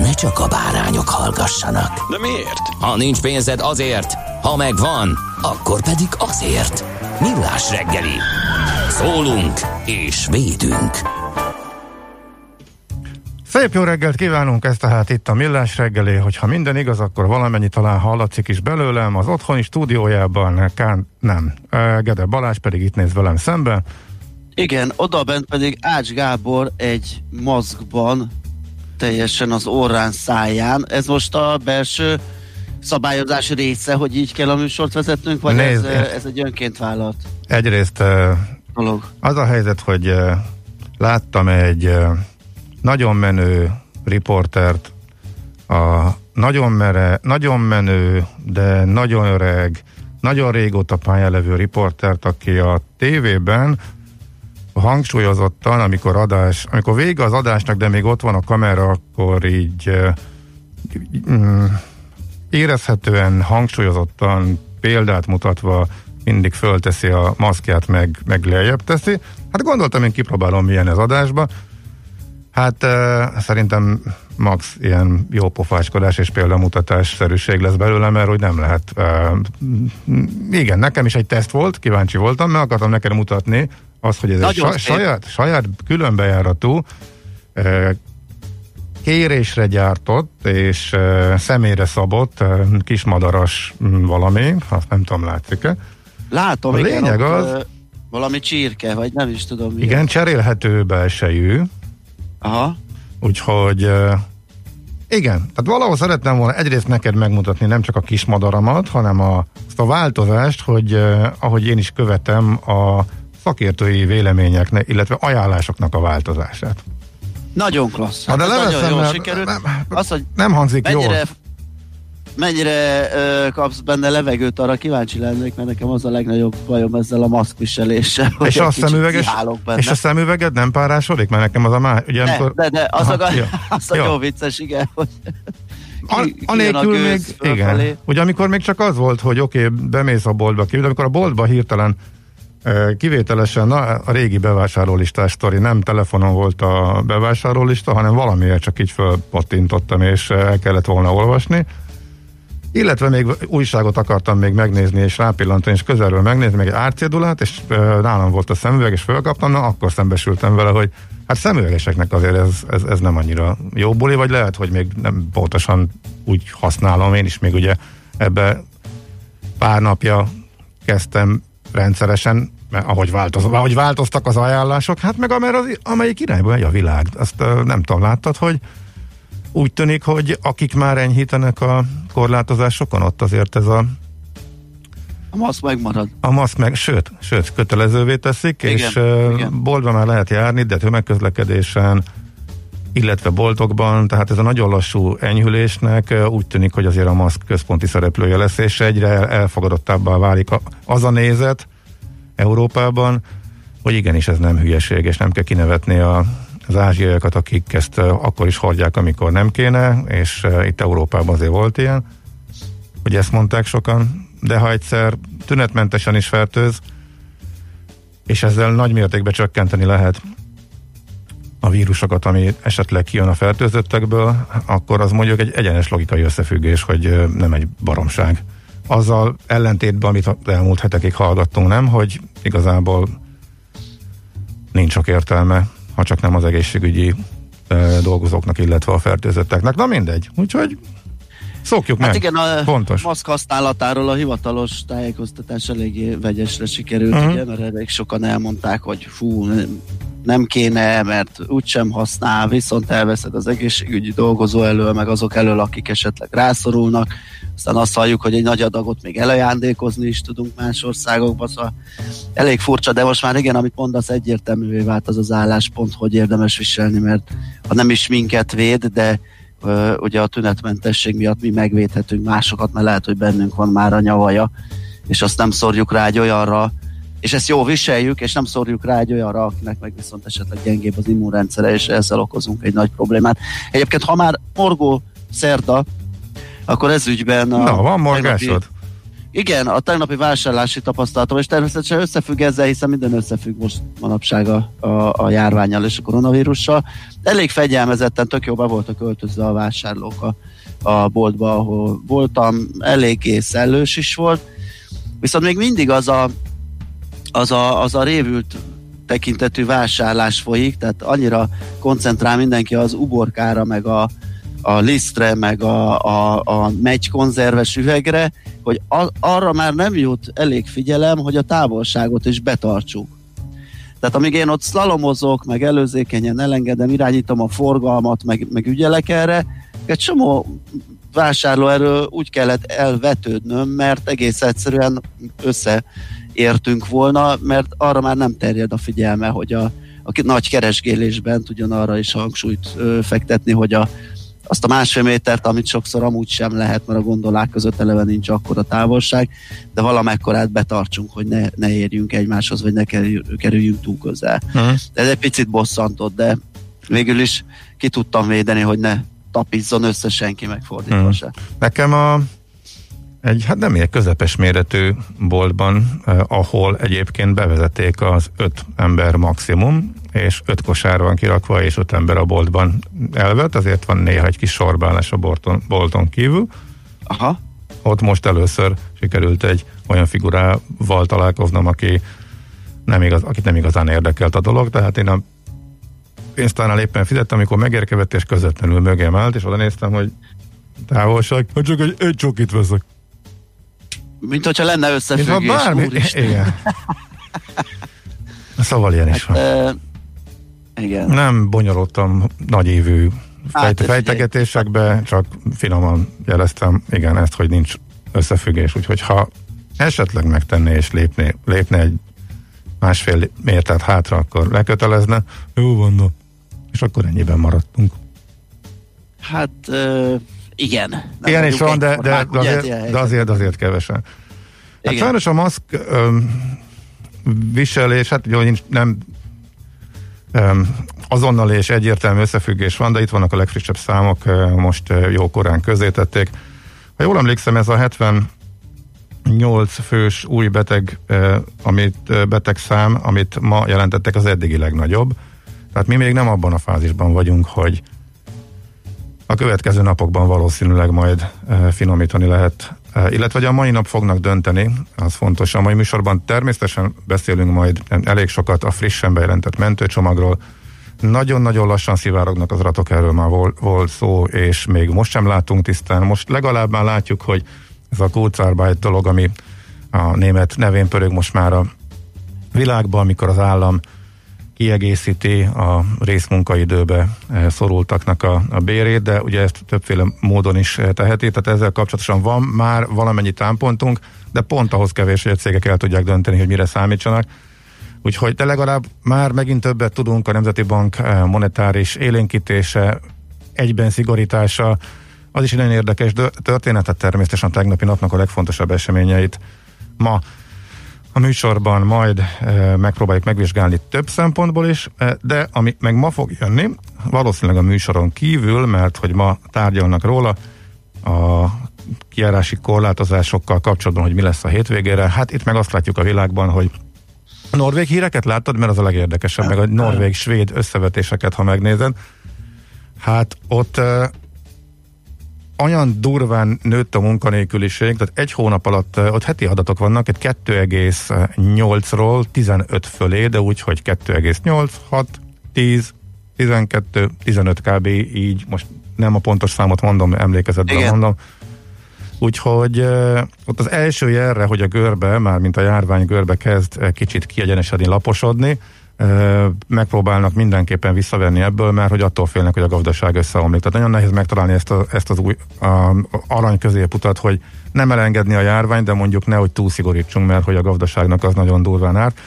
ne csak a bárányok hallgassanak. De miért? Ha nincs pénzed azért, ha megvan, akkor pedig azért. Millás reggeli. Szólunk és védünk. Szép jó reggelt kívánunk, ez tehát itt a Millás reggeli, hogyha minden igaz, akkor valamennyi talán hallatszik is belőlem, az otthoni stúdiójában, Kán, nem, Gede Balázs pedig itt néz velem szemben. Igen, oda bent pedig Ács Gábor egy maszkban, teljesen az orrán száján. Ez most a belső szabályozás része, hogy így kell a műsort vezetnünk, vagy Nézd, ez, ez egy önként vállalt Egyrészt dolog? az a helyzet, hogy láttam egy nagyon menő riportert, a nagyon, mere, nagyon menő, de nagyon öreg, nagyon régóta pályálevő riportert, aki a tévében hangsúlyozottan, amikor adás, amikor vége az adásnak, de még ott van a kamera, akkor így mm, érezhetően hangsúlyozottan példát mutatva mindig fölteszi a maszkját, meg, meg lejjebb teszi. Hát gondoltam, én kipróbálom milyen ez adásba. Hát uh, szerintem max ilyen jó pofáskodás és példamutatás szerűség lesz belőle, mert hogy nem lehet. Uh, igen, nekem is egy teszt volt, kíváncsi voltam, mert akartam neked mutatni azt, hogy ez egy sa- saját, saját különbejáratú kérésre gyártott és személyre szabott kismadaras valami, azt nem tudom, látszik-e. Látom, a igen, lényeg az, uh, valami csirke, vagy nem is tudom. Igen, igen cserélhető belsejű, Aha. Úgyhogy igen, tehát valahol szeretném volna egyrészt neked megmutatni nem csak a kis madaramat, hanem a, azt a változást, hogy ahogy én is követem a szakértői véleményeknek, illetve ajánlásoknak a változását. Nagyon klassz. Hát de nagyon jól sikerült. Nem, az, hogy nem hangzik mennyire, jól. Mennyire uh, kapsz benne levegőt, arra kíváncsi lennék, mert nekem az a legnagyobb bajom ezzel a maszkviseléssel. És a, szemüveges, és a szemüveged nem párásodik? Mert nekem az a már... Ugye, de, amikor... de, de, az, Aha, a, jó, az a jó vicces, igen, hogy a, anélkül még, igen, ugye amikor még csak az volt, hogy oké, okay, bemész a boltba ki, de amikor a boltba hirtelen kivételesen a régi bevásárlólistás sztori, nem telefonon volt a bevásárlólista, hanem valamiért csak így fölpattintottam, és el kellett volna olvasni, illetve még újságot akartam még megnézni, és rápillantani, és közelről megnézni, meg egy árcédulát, és nálam volt a szemüveg, és fölkaptam, na akkor szembesültem vele, hogy hát szemüvegeseknek azért ez, ez, ez nem annyira jó buli, vagy lehet, hogy még nem pontosan úgy használom, én is még ugye ebbe pár napja kezdtem rendszeresen, mert ahogy, változ, ahogy változtak az ajánlások, hát meg az, amelyik irányba megy a világ. Azt nem tudom, láttad, hogy úgy tűnik, hogy akik már enyhítenek a korlátozásokon, ott azért ez a a maszk megmarad. A maszk meg, sőt, sőt, kötelezővé teszik, igen, és igen. boltban már lehet járni, de tömegközlekedésen, illetve boltokban, tehát ez a nagyon lassú enyhülésnek úgy tűnik, hogy azért a maszk központi szereplője lesz, és egyre elfogadottabbá válik az a nézet Európában, hogy igenis ez nem hülyeség, és nem kell kinevetni a az ázsiaiakat, akik ezt akkor is hordják, amikor nem kéne, és itt Európában azért volt ilyen, hogy ezt mondták sokan, de ha egyszer tünetmentesen is fertőz, és ezzel nagy mértékben csökkenteni lehet a vírusokat, ami esetleg kijön a fertőzöttekből, akkor az mondjuk egy egyenes logikai összefüggés, hogy nem egy baromság. Azzal ellentétben, amit az elmúlt hetekig hallgattunk, nem, hogy igazából nincs sok értelme ha csak nem az egészségügyi dolgozóknak, illetve a fertőzötteknek. Na mindegy, úgyhogy Szokjuk hát meg. igen, a Fontos. maszk használatáról a hivatalos tájékoztatás eléggé vegyesre sikerült, uh-huh. ugye, mert elég sokan elmondták, hogy fú, nem kéne, mert úgysem használ, viszont elveszed az egészségügyi dolgozó elől, meg azok elől, akik esetleg rászorulnak. Aztán azt halljuk, hogy egy nagy adagot még elajándékozni is tudunk más országokban, szóval elég furcsa, de most már igen, amit mondasz, egyértelművé vált az az álláspont, hogy érdemes viselni, mert ha nem is minket véd, de ugye a tünetmentesség miatt mi megvédhetünk másokat, mert lehet, hogy bennünk van már a nyavaja, és azt nem szorjuk rá egy olyanra, és ezt jó viseljük, és nem szorjuk rá egy olyanra, akinek meg viszont esetleg gyengébb az immunrendszere, és ezzel okozunk egy nagy problémát. Egyébként, ha már morgó szerda, akkor ez ügyben... A Na, van morgásod? Igen, a tegnapi vásárlási tapasztalatom, és természetesen összefügg ezzel, hiszen minden összefügg most manapság a, a, a járványal és a koronavírussal. Elég fegyelmezetten, tök be voltak költözve a vásárlók a, a boltba, ahol voltam, eléggé szellős is volt, viszont még mindig az a, az a, az a révült tekintetű vásárlás folyik, tehát annyira koncentrál mindenki az uborkára, meg a, a lisztre, meg a, a, a megy konzerves üvegre, hogy a, arra már nem jut elég figyelem, hogy a távolságot is betartsuk. Tehát amíg én ott szlalomozok, meg előzékenyen elengedem, irányítom a forgalmat, meg, meg ügyelek erre, egy csomó vásárló erről úgy kellett elvetődnöm, mert egész egyszerűen összeértünk volna, mert arra már nem terjed a figyelme, hogy a, a nagy keresgélésben tudjon arra is hangsúlyt ö, fektetni, hogy a, azt a másfél métert, amit sokszor amúgy sem lehet, mert a gondolák között eleve nincs akkora távolság, de valamekkorát betartsunk, hogy ne, ne érjünk egymáshoz, vagy ne kerüljünk túl közel. Uh-huh. Ez egy picit bosszantott, de végül is ki tudtam védeni, hogy ne tapizzon össze senki megfordítva uh-huh. se. Nekem a egy, hát nem ilyen közepes méretű boltban, eh, ahol egyébként bevezették az öt ember maximum, és öt kosár van kirakva, és öt ember a boltban elvet, azért van néha egy kis sorbálás a bolton, bolton kívül. Aha. Ott most először sikerült egy olyan figurával találkoznom, aki nem igaz, akit nem igazán érdekelt a dolog, tehát én a pénztárnál éppen fizettem, amikor megérkezett, és közvetlenül mögém állt, és oda néztem, hogy távolság, hogy csak egy, egy csokit veszek. Mint hogyha lenne összefüggés. Mint ha bármi, igen. Szóval ilyen is hát, van. Uh, igen. Nem bonyolultam nagyévű hát, fejtegetésekbe, csak finoman jeleztem, igen, ezt, hogy nincs összefüggés, úgyhogy ha esetleg megtenné és lépné, lépne egy másfél mértet hátra, akkor lekötelezne, jó van, no. és akkor ennyiben maradtunk. Hát uh, igen. Nem Ilyen is van, de, de, de, azért, de azért, azért kevesen. Hát sajnos a maszk um, viselés, hát ugye nem um, azonnal és egyértelmű összefüggés van, de itt vannak a legfrissebb számok, most jó korán tették. Ha jól emlékszem, ez a 78 fős új beteg, uh, amit uh, beteg szám, amit ma jelentettek, az eddigi legnagyobb. Tehát mi még nem abban a fázisban vagyunk, hogy a következő napokban valószínűleg majd uh, finomítani lehet Eh, illetve hogy a mai nap fognak dönteni, az fontos. A mai műsorban természetesen beszélünk majd elég sokat a frissen bejelentett mentőcsomagról. Nagyon-nagyon lassan szivárognak az ratok, erről már vol, volt szó, és még most sem látunk tisztán. Most legalább már látjuk, hogy ez a Kurzarbeit dolog, ami a német nevén pörög most már a világban, amikor az állam kiegészíti a részmunkaidőbe eh, szorultaknak a, a bérét, de ugye ezt többféle módon is eh, teheti, tehát ezzel kapcsolatosan van már valamennyi támpontunk, de pont ahhoz kevés, hogy a cégek el tudják dönteni, hogy mire számítsanak. Úgyhogy de legalább már megint többet tudunk a Nemzeti Bank eh, monetáris élénkítése, egyben szigorítása, az is egy nagyon érdekes történet, tehát természetesen a tegnapi napnak a legfontosabb eseményeit ma a műsorban majd e, megpróbáljuk megvizsgálni több szempontból is, e, de ami meg ma fog jönni, valószínűleg a műsoron kívül, mert hogy ma tárgyalnak róla a kiárási korlátozásokkal kapcsolatban, hogy mi lesz a hétvégére. Hát itt meg azt látjuk a világban, hogy norvég híreket láttad, mert az a legérdekesebb, meg a norvég-svéd összevetéseket, ha megnézed. Hát ott olyan durván nőtt a munkanélküliség, tehát egy hónap alatt, ott heti adatok vannak, egy 2,8-ról 15 fölé, de úgy, hogy 2,8, 6, 10, 12-15 kb. így, most nem a pontos számot mondom, emlékezetben Igen. mondom. Úgyhogy ott az első jelre, hogy a görbe, már mint a járvány görbe kezd kicsit kiegyenesedni, laposodni, megpróbálnak mindenképpen visszavenni ebből, mert hogy attól félnek, hogy a gazdaság összeomlik. Tehát nagyon nehéz megtalálni ezt, a, ezt az új a, arany középutat, hogy nem elengedni a járvány, de mondjuk ne, hogy túl szigorítsunk, mert hogy a gazdaságnak az nagyon durván árt.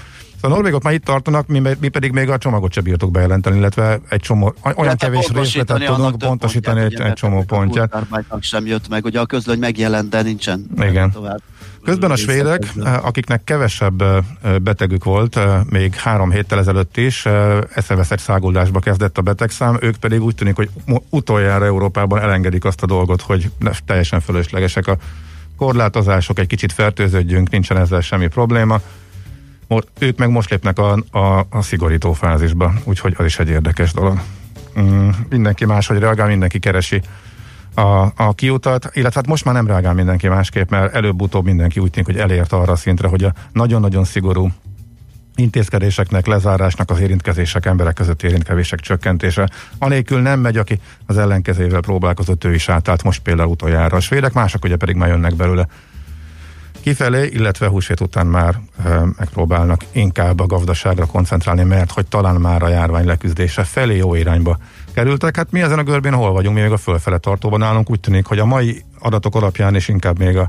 Szóval a norvégok már itt tartanak, mi, mi pedig még a csomagot se bírtuk bejelenteni, illetve egy csomó, olyan hát kevés részletet tudunk pontosítani egy, egy csomó pontját. sem jött meg, ugye a közlöny megjelent, de nincsen Igen. tovább. Közben a svédek, eh, akiknek kevesebb eh, betegük volt, eh, még három héttel ezelőtt is eszeveszett száguldásba kezdett a betegszám, ők pedig úgy tűnik, hogy utoljára Európában elengedik azt a dolgot, hogy teljesen fölöslegesek a korlátozások, egy kicsit fertőződjünk, nincsen ezzel semmi probléma. Ők meg most lépnek a, a, a szigorító fázisba, úgyhogy az is egy érdekes dolog. Mm, mindenki máshogy reagál, mindenki keresi a, a kiutat, illetve hát most már nem reagál mindenki másképp, mert előbb-utóbb mindenki úgy tűnik, hogy elért arra a szintre, hogy a nagyon-nagyon szigorú intézkedéseknek, lezárásnak az érintkezések, emberek között érintkezések csökkentése. Anélkül nem megy, aki az ellenkezével próbálkozott, ő is átállt most például utoljára. A svédek mások ugye pedig már jönnek belőle kifelé, illetve húsvét után már megpróbálnak inkább a gazdaságra koncentrálni, mert hogy talán már a járvány leküzdése felé jó irányba kerültek. Hát mi ezen a görbén hol vagyunk, mi még a fölfele tartóban állunk. Úgy tűnik, hogy a mai adatok alapján is inkább még a,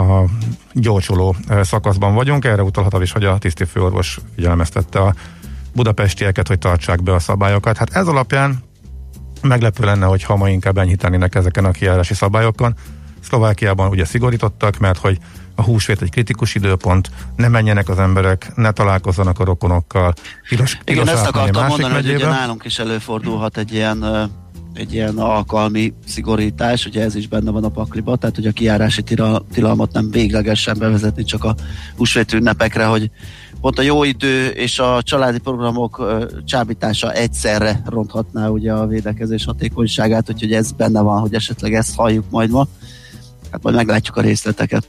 a gyorsuló szakaszban vagyunk. Erre utalhat is, hogy a tiszti főorvos figyelmeztette a budapestieket, hogy tartsák be a szabályokat. Hát ez alapján meglepő lenne, hogy ha ma inkább enyhítenének ezeken a kijárási szabályokon. Szlovákiában ugye szigorítottak, mert hogy a húsvét egy kritikus időpont, ne menjenek az emberek, ne találkozzanak a rokonokkal. Tilos, tilos Igen, ezt akartam mondani, megyébe. hogy ugye nálunk is előfordulhat egy ilyen egy ilyen alkalmi szigorítás, ugye ez is benne van a pakliba, tehát hogy a kiárási tilalmat nem véglegesen bevezetni csak a húsvét ünnepekre, hogy pont a jó idő és a családi programok csábítása egyszerre ronthatná ugye a védekezés hatékonyságát, úgyhogy ez benne van, hogy esetleg ezt halljuk majd ma. Hát majd meglátjuk a részleteket.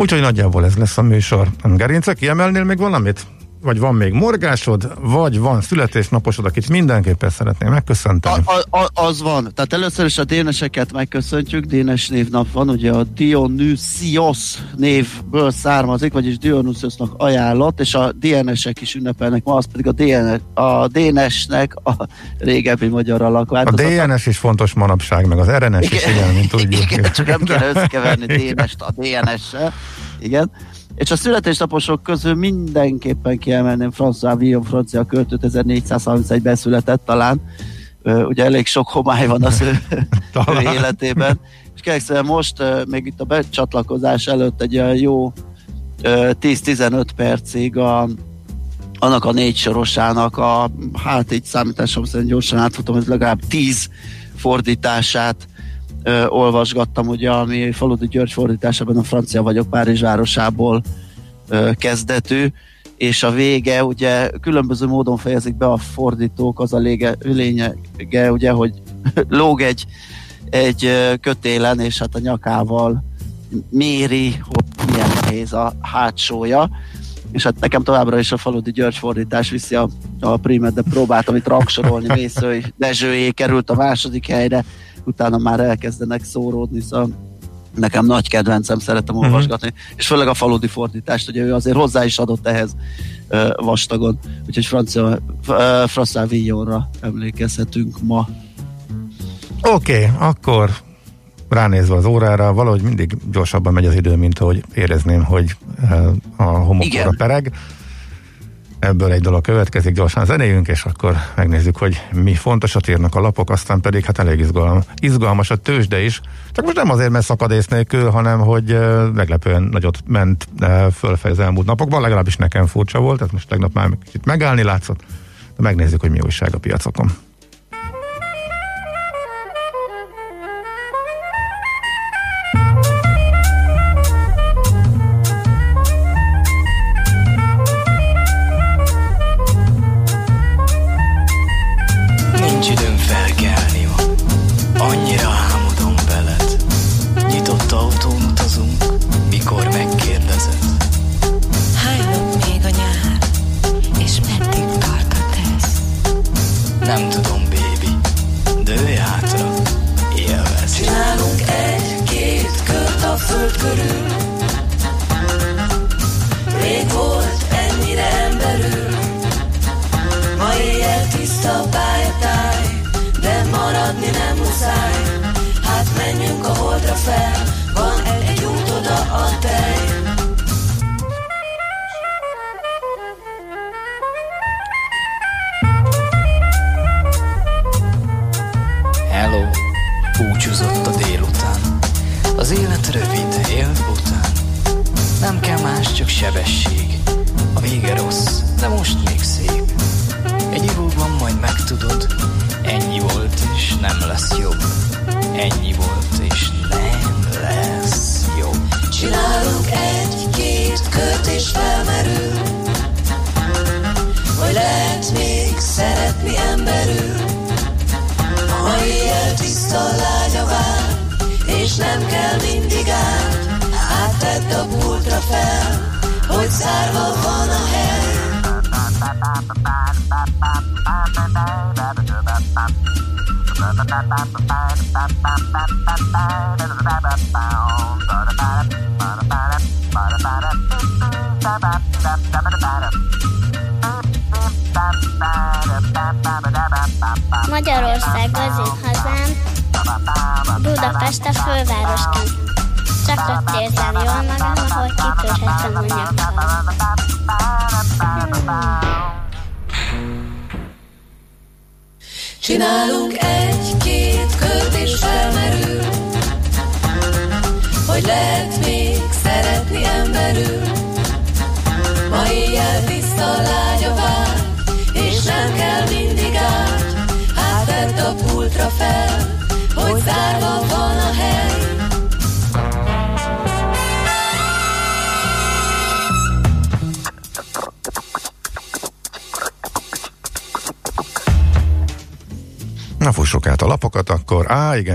Úgyhogy nagyjából ez lesz a műsor. Gerince, kiemelnél még valamit? Vagy van még morgásod, vagy van születésnaposod, akit mindenképpen szeretném megköszönteni. A, a, az van. Tehát először is a déneseket megköszöntjük. Dénes névnap van, ugye a Dionysios névből származik, vagyis Dionysiosnak ajánlott, és a DNS-ek is ünnepelnek ma, az pedig a, DN, a DNS-nek a régebbi magyar alak. A DNS is fontos manapság, meg az RNS igen, is, igen, mint tudjuk. Igen, csak nem kell összekeverni DNS-t a DNS-sel. Igen. És a születésnaposok közül mindenképpen kiemelném François Villon, francia költőt, 1431-ben született talán. Ugye elég sok homály van az ő, ő életében. És kérlek most még itt a becsatlakozás előtt egy olyan jó 10-15 percig a, annak a négy sorosának a, hát így számításom szerint gyorsan átfutom, ez legalább 10 fordítását ö, olvasgattam, ugye, ami Faludi György fordításában a francia vagyok Párizs városából ö, kezdetű, és a vége ugye különböző módon fejezik be a fordítók, az a lége, lényege, ugye, hogy lóg egy, egy kötélen, és hát a nyakával méri, hogy milyen nehéz a hátsója, és hát nekem továbbra is a Faludi György fordítás viszi a, a primet, de próbáltam itt raksorolni, Mészői Dezsőjé került a második helyre, utána már elkezdenek szóródni, szóval nekem nagy kedvencem, szeretem uh-huh. olvasgatni, és főleg a faludi fordítást, ugye ő azért hozzá is adott ehhez uh, vastagon, úgyhogy francia, uh, François Villonra emlékezhetünk ma. Oké, okay, akkor ránézve az órára, valahogy mindig gyorsabban megy az idő, mint ahogy érezném, hogy uh, a homokora pereg ebből egy dolog következik, gyorsan zenéjünk, és akkor megnézzük, hogy mi fontosat írnak a lapok, aztán pedig hát elég izgalmas, izgalmas a tőzsde is, csak most nem azért, mert szakadész nélkül, hanem hogy meglepően nagyot ment fölfej az elmúlt napokban, legalábbis nekem furcsa volt, tehát most tegnap már kicsit megállni látszott, de megnézzük, hogy mi újság a piacokon.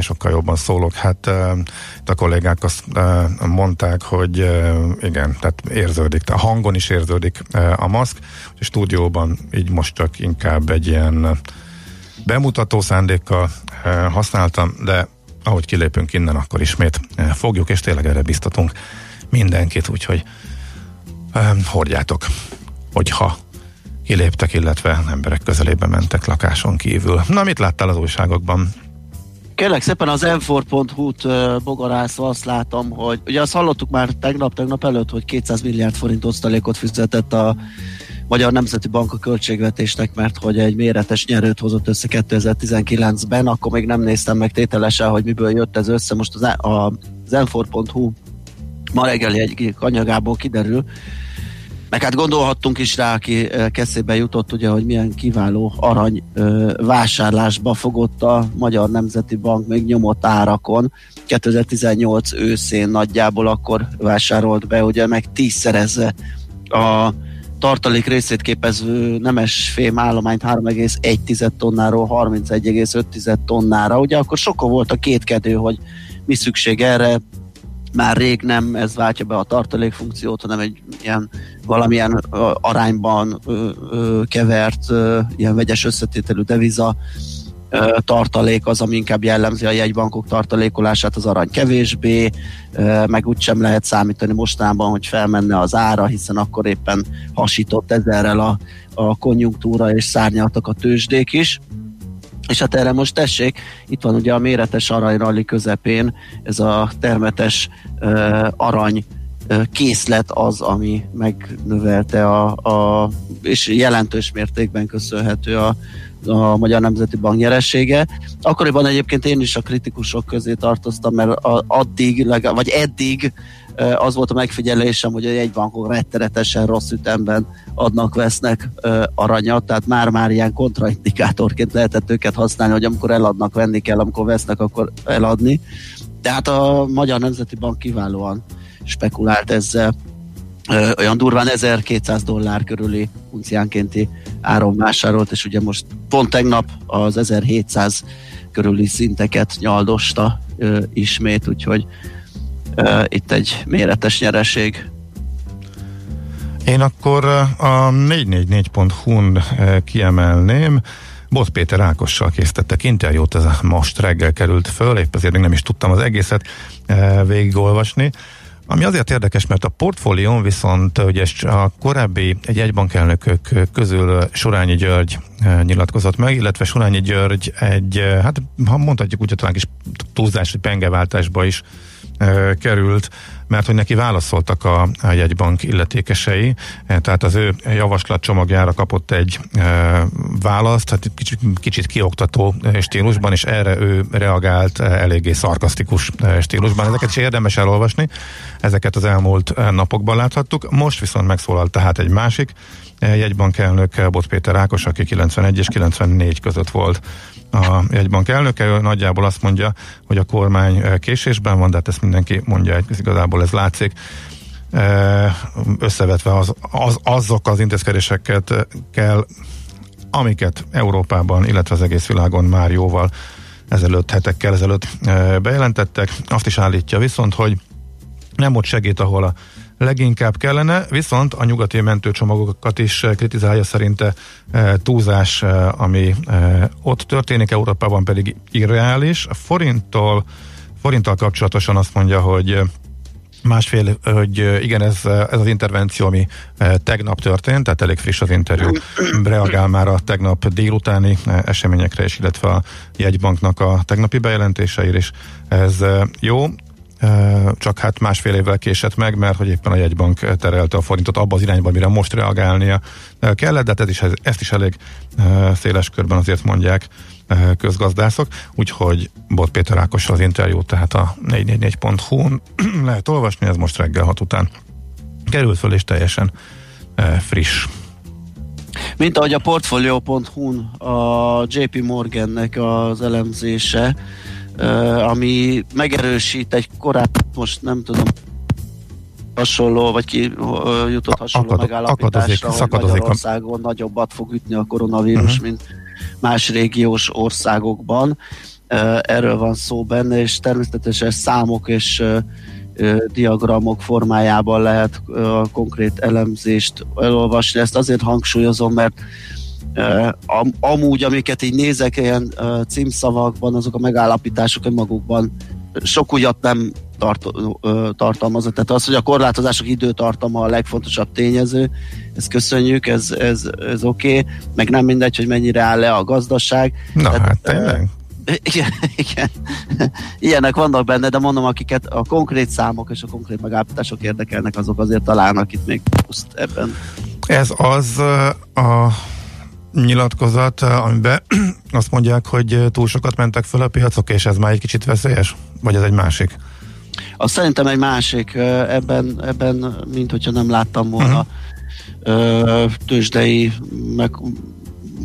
Sokkal jobban szólok. Hát e, a kollégák azt mondták, hogy igen, tehát érződik, a hangon is érződik a maszk, a stúdióban így most csak inkább egy ilyen bemutató szándékkal használtam, de ahogy kilépünk innen, akkor ismét fogjuk, és tényleg erre biztatunk mindenkit, úgyhogy hordjátok, hogyha kiléptek, illetve emberek közelébe mentek lakáson kívül. Na, mit láttál az újságokban? Kérlek szépen az m4.hu-t bogarászva azt látom, hogy ugye azt hallottuk már tegnap, tegnap előtt, hogy 200 milliárd forint osztalékot fizetett a Magyar Nemzeti Bank a költségvetésnek, mert hogy egy méretes nyerőt hozott össze 2019-ben, akkor még nem néztem meg tételesen, hogy miből jött ez össze. Most az, a, az m4.hu ma reggeli egy anyagából kiderül, meg hát gondolhattunk is rá, aki keszébe jutott, ugye, hogy milyen kiváló arany ö, vásárlásba fogott a Magyar Nemzeti Bank még nyomott árakon. 2018 őszén nagyjából akkor vásárolt be, ugye meg tízszerezze a tartalék részét képező nemes fém állományt 3,1 tonnáról 31,5 tonnára. Ugye akkor sokkal volt a kétkedő, hogy mi szükség erre, már rég nem ez váltja be a tartalék funkciót, hanem egy ilyen valamilyen arányban kevert, ilyen vegyes összetételű deviza tartalék az, ami inkább jellemzi a jegybankok tartalékolását, az arany kevésbé, ö, meg úgy sem lehet számítani mostában, hogy felmenne az ára, hiszen akkor éppen hasított ezerrel a, a konjunktúra és szárnyaltak a tőzsdék is. És hát erre most tessék, itt van ugye a méretes aranyralli közepén, ez a termetes uh, arany készlet az, ami megnövelte a, a és jelentős mértékben köszönhető a, a Magyar Nemzeti Bank nyeressége. Akkoriban egyébként én is a kritikusok közé tartoztam, mert addig, vagy eddig az volt a megfigyelésem, hogy a jegybankok rettenetesen rossz ütemben adnak, vesznek aranyat, tehát már-már ilyen kontraindikátorként lehetett őket használni, hogy amikor eladnak, venni kell, amikor vesznek, akkor eladni. Tehát a Magyar Nemzeti Bank kiválóan spekulált ezzel, olyan durván 1200 dollár körüli unciánkénti áron vásárolt, és ugye most pont tegnap az 1700 körüli szinteket nyaldosta ismét, úgyhogy uh, itt egy méretes nyereség. Én akkor a 444.hu-n kiemelném, Bot Péter Ákossal készítettek interjút, ez most reggel került föl, épp ezért nem is tudtam az egészet végigolvasni. Ami azért érdekes, mert a portfólión viszont ugye a korábbi egy egybankelnökök közül Surányi György nyilatkozott meg, illetve Surányi György egy, hát ha mondhatjuk úgy, hogy talán kis túlzás, hogy pengeváltásba is került mert hogy neki válaszoltak a, a jegybank illetékesei, e, tehát az ő javaslat csomagjára kapott egy e, választ, hát kicsit, kicsit kioktató stílusban, és erre ő reagált e, eléggé szarkasztikus e, stílusban. Ezeket is érdemes elolvasni, ezeket az elmúlt napokban láthattuk. Most viszont megszólalt tehát egy másik jegybank elnök, Bot Péter Ákos, aki 91 és 94 között volt a jegybank elnöke, ő nagyjából azt mondja, hogy a kormány késésben van, de hát ezt mindenki mondja, hogy igazából ez látszik. Összevetve az, az, azok az intézkedéseket kell, amiket Európában, illetve az egész világon már jóval ezelőtt, hetekkel ezelőtt bejelentettek. Azt is állítja viszont, hogy nem ott segít, ahol a leginkább kellene, viszont a nyugati mentőcsomagokat is kritizálja szerinte túlzás, ami ott történik, Európában pedig irreális. A forinttal, forinttal kapcsolatosan azt mondja, hogy másfél, hogy igen, ez, ez az intervenció, ami tegnap történt, tehát elég friss az interjú, reagál már a tegnap délutáni eseményekre is, illetve a jegybanknak a tegnapi bejelentéseire is. Ez jó, csak hát másfél évvel késett meg, mert hogy éppen a jegybank terelte a forintot abba az irányba, amire most reagálnia kellett, de hát ez is, ezt is elég széles körben azért mondják közgazdászok, úgyhogy Bot Péter Ákos az interjú, tehát a 444.hu-n lehet olvasni, ez most reggel hat után került föl, és teljesen friss. Mint ahogy a Portfolio.hu-n a JP Morgannek az elemzése, ami megerősít egy korábbi, most nem tudom, hasonló, vagy ki jutott hasonló Akad, megállapításra, akadozik, hogy Magyarországon a... nagyobbat fog ütni a koronavírus, uh-huh. mint más régiós országokban. Erről van szó benne, és természetesen számok és diagramok formájában lehet a konkrét elemzést elolvasni. Ezt azért hangsúlyozom, mert Am, amúgy, amiket így nézek ilyen címszavakban, azok a megállapítások önmagukban sok újat nem tart, tartalmazott. Tehát az, hogy a korlátozások időtartama a legfontosabb tényező, ezt köszönjük, ez, ez, ez oké, okay. meg nem mindegy, hogy mennyire áll le a gazdaság. Na Tehát, hát tényleg. Igen, igen. Ilyenek vannak benne, de mondom, akiket a konkrét számok és a konkrét megállapítások érdekelnek, azok azért találnak itt még puszt ebben. Ez az a nyilatkozat, amiben azt mondják, hogy túl sokat mentek fel a piacok, és ez már egy kicsit veszélyes? Vagy ez egy másik? Azt szerintem egy másik. Ebben, ebben mint hogyha nem láttam volna uh-huh. tőzsdei meg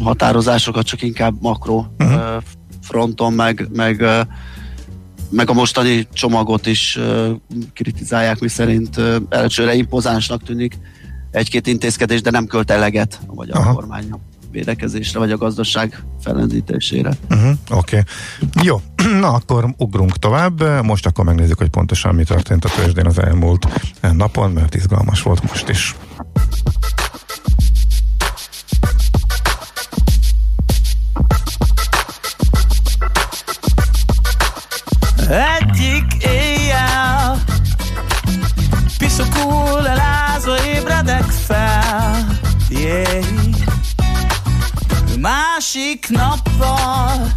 határozásokat, csak inkább makro uh-huh. fronton, meg, meg meg a mostani csomagot is kritizálják, mi szerint elsőre impozánsnak tűnik egy-két intézkedés, de nem költ eleget a magyar Aha. kormánynak védekezésre, vagy a gazdaság felendítésére. Uh-huh, Oké. Okay. Jó, na akkor ugrunk tovább. Most akkor megnézzük, hogy pontosan mi történt a tőzsdén az elmúlt napon, mert izgalmas volt most is. Másik nappal.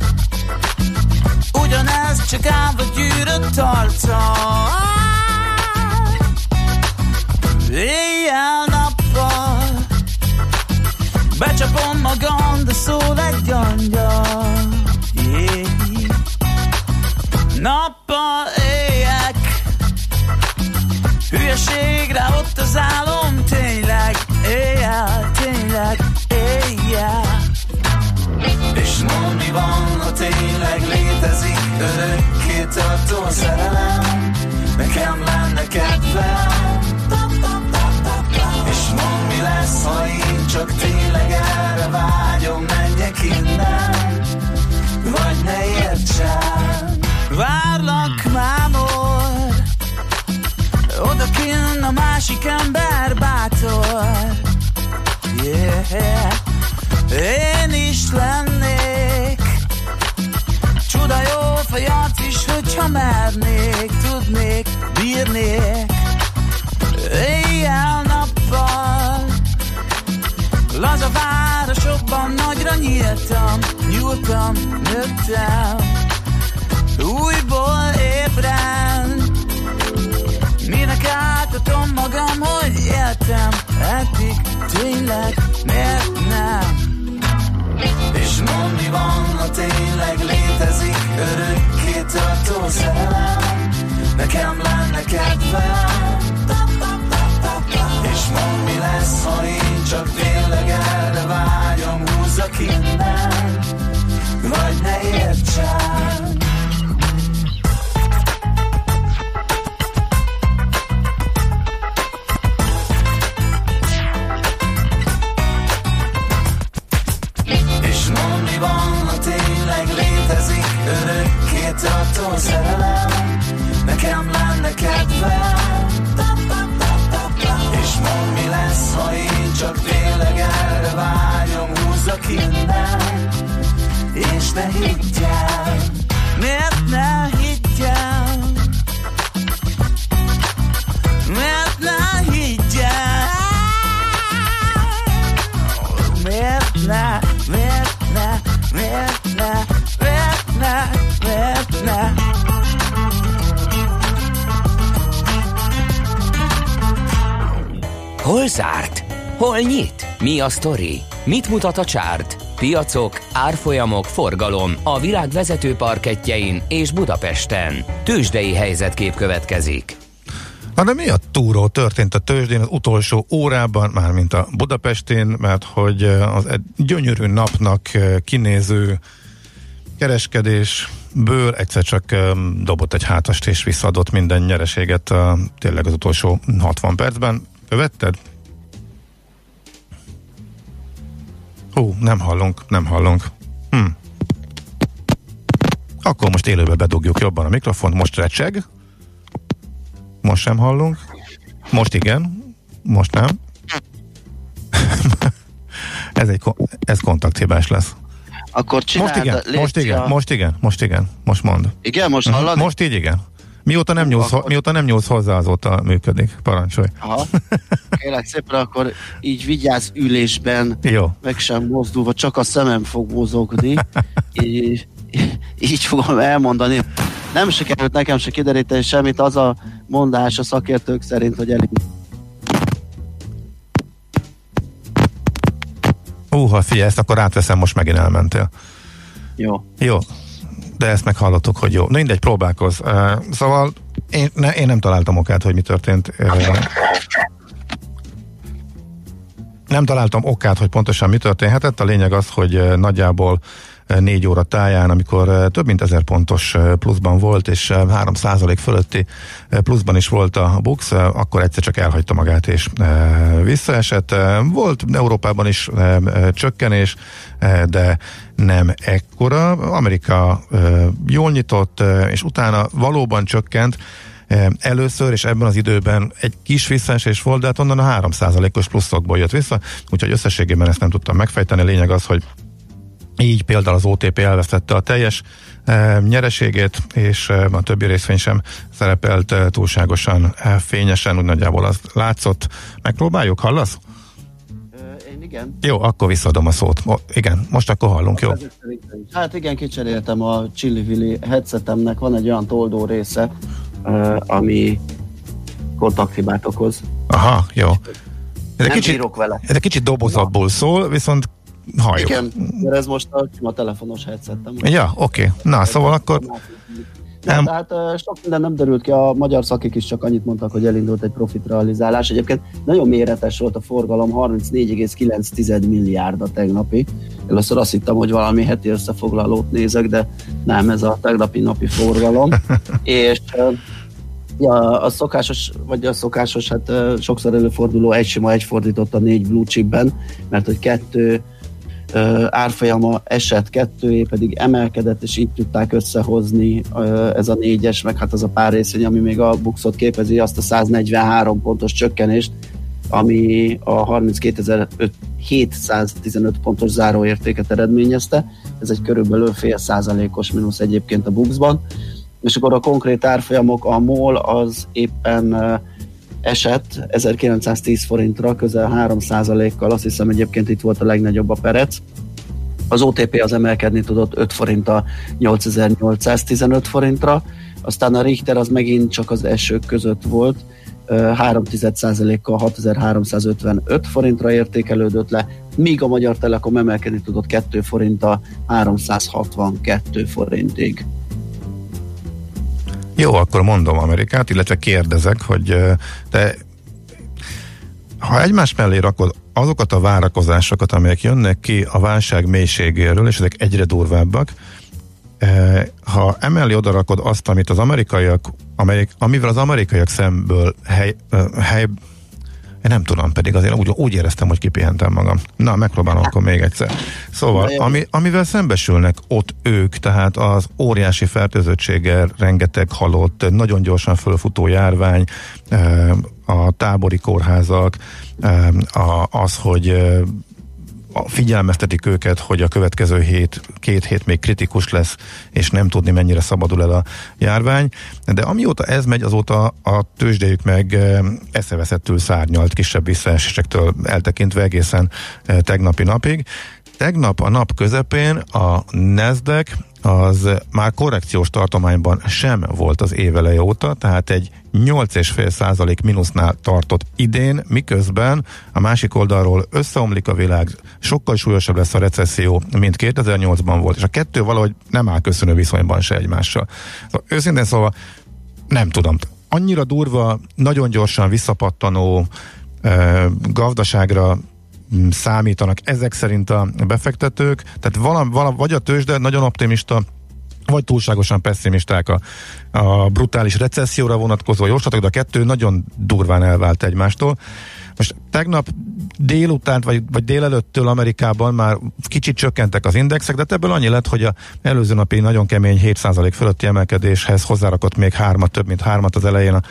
Ugyanez csak állva gyűrött tartal Éjjel-nappal Becsapom magam, de szól egy angyal yeah. Nappal éjek. Hülyeségre ott az álom Tényleg, éjjel, tényleg, mi van, ha tényleg létezik? Örökké tartó szerelem. Nekem lenne kedvem. És mondd mi lesz, ha én csak tényleg erre vágyom? Menjek innen Vagy ne értsen. Várlak mámor Odakinn a másik ember bátor. Yeah. Én is lennék fejat is, hogyha mernék, tudnék, bírnék. Éjjel-nappal Laza városokban nagyra nyíltam, nyúltam, nőttem. Újból ébren Minek átatom magam, hogy éltem, eddig tényleg miért nem? És mondd, mi van, ha tényleg létezik örökké tartó szerelem, nekem lenne kedvem. És mondd, mi lesz, ha én csak tényleg erre vágyom, húzzak innen, vagy ne értsen. Innen, és ne higgyel. Miért ne higgyel? Miért ne higgyel? Miért ne, miért ne, miért ne, miért ne, miért ne? Hol zárt? Hol nyit? Mi a sztori? Mit mutat a csárt? Piacok, árfolyamok, forgalom a világ vezető parketjein és Budapesten. Tősdei helyzetkép következik. Na de mi a túró történt a tőzsdén az utolsó órában, mármint a Budapestén, mert hogy az egy gyönyörű napnak kinéző kereskedésből egyszer csak dobott egy hátast és visszaadott minden nyereséget tényleg az utolsó 60 percben. Követted? Hú, nem hallunk, nem hallunk. Hm. Akkor most élőbe bedugjuk jobban a mikrofont, most recseg. Most sem hallunk. Most igen, most nem. ez egy ez kontakthibás lesz. Akkor csináld, most igen, most igen, most igen, most igen, most mond. Igen, most hallod? Most így igen. Mióta nem, nyúlsz, akkor... mióta nem nyúlsz hozzá, azóta működik. Parancsolj. Aha. Kérlek szépen, akkor így vigyázz ülésben, Jó. meg sem mozdulva, csak a szemem fog mozogni. így, így fogom elmondani. Nem sikerült nekem se kideríteni semmit, az a mondás a szakértők szerint, hogy elég. Úha, figyelj, ezt akkor átveszem, most megint elmentél. Jó. Jó, de ezt meghallottuk, hogy jó. Na mindegy, próbálkoz. Szóval én, ne, én nem találtam okát, hogy mi történt. Nem találtam okát, hogy pontosan mi történhetett. A lényeg az, hogy nagyjából négy óra táján, amikor több mint ezer pontos pluszban volt, és 3 százalék fölötti pluszban is volt a Bux, akkor egyszer csak elhagyta magát és visszaesett. Volt Európában is csökkenés, de nem ekkora. Amerika jól nyitott, és utána valóban csökkent, először, és ebben az időben egy kis visszaesés volt, de hát onnan a 3%-os pluszokból jött vissza, úgyhogy összességében ezt nem tudtam megfejteni. Lényeg az, hogy így például az OTP elvesztette a teljes e, nyereségét, és e, a többi részvény sem szerepelt e, túlságosan e, fényesen, úgy nagyjából az látszott. Megpróbáljuk, hallasz? Én igen. Jó, akkor visszadom a szót. O, igen, most akkor hallunk, jó? Hát igen, kicseréltem a Chili headsetemnek, van egy olyan toldó része, ami kontakthibát okoz. Aha, jó. Ez egy kicsit, vele. Ez egy kicsit dobozabbul szól, viszont halljuk. Igen, mert ez most a, a telefonos headsetem. Ja, oké. Okay. Na, szóval akkor... Nem. Tehát sok minden nem derült ki, a magyar szakik is csak annyit mondtak, hogy elindult egy profit realizálás. Egyébként nagyon méretes volt a forgalom, 34,9 milliárd a tegnapi. Először azt hittem, hogy valami heti összefoglalót nézek, de nem, ez a tegnapi napi forgalom. És Ja, a szokásos, vagy a szokásos, hát sokszor előforduló egy sima egy fordított a négy blue chipben, mert hogy kettő árfolyama esett, kettőé pedig emelkedett, és így tudták összehozni ez a négyes, meg hát az a pár részvény, ami még a buxot képezi, azt a 143 pontos csökkenést, ami a 32.715 pontos záróértéket eredményezte. Ez egy körülbelül fél százalékos mínusz egyébként a buxban. És akkor a konkrét árfolyamok, a MOL az éppen esett 1910 forintra, közel 3%-kal, azt hiszem egyébként itt volt a legnagyobb a perec. Az OTP az emelkedni tudott 5 forinttal 8815 forintra, aztán a Richter az megint csak az esők között volt, 3,1%-kal 6355 forintra értékelődött le, míg a Magyar Telekom emelkedni tudott 2 forinttal 362 forintig. Jó, akkor mondom Amerikát, illetve kérdezek, hogy te ha egymás mellé rakod azokat a várakozásokat, amelyek jönnek ki a válság mélységéről, és ezek egyre durvábbak, ha emellé odarakod azt, amit az amerikaiak, amelyek, amivel az amerikaiak szemből hely, hely én nem tudom, pedig azért úgy, úgy éreztem, hogy kipihentem magam. Na, megpróbálom akkor még egyszer. Szóval, ami, amivel szembesülnek ott ők, tehát az óriási fertőzöttséggel, rengeteg halott, nagyon gyorsan fölfutó járvány, a tábori kórházak, az, hogy figyelmeztetik őket, hogy a következő hét, két hét még kritikus lesz, és nem tudni mennyire szabadul el a járvány. De amióta ez megy, azóta a tőzsdejük meg eszeveszettül szárnyalt kisebb visszaesésektől eltekintve egészen tegnapi napig. Tegnap a nap közepén a Nasdaq az már korrekciós tartományban sem volt az éveleje óta, tehát egy 8,5 százalék mínusznál tartott idén, miközben a másik oldalról összeomlik a világ, sokkal súlyosabb lesz a recesszió, mint 2008-ban volt, és a kettő valahogy nem áll köszönő viszonyban se egymással. Szóval, őszintén szóval nem tudom, annyira durva, nagyon gyorsan visszapattanó eh, gazdaságra számítanak ezek szerint a befektetők, tehát vala, vala, vagy a tőzsde nagyon optimista, vagy túlságosan pessimisták a, a brutális recesszióra vonatkozó jóslatok, de a kettő nagyon durván elvált egymástól. Most tegnap délután, vagy, vagy délelőttől Amerikában már kicsit csökkentek az indexek, de ebből annyi lett, hogy a előző napi nagyon kemény 7% fölötti emelkedéshez hozzárakott még hármat, több mint hármat az elején a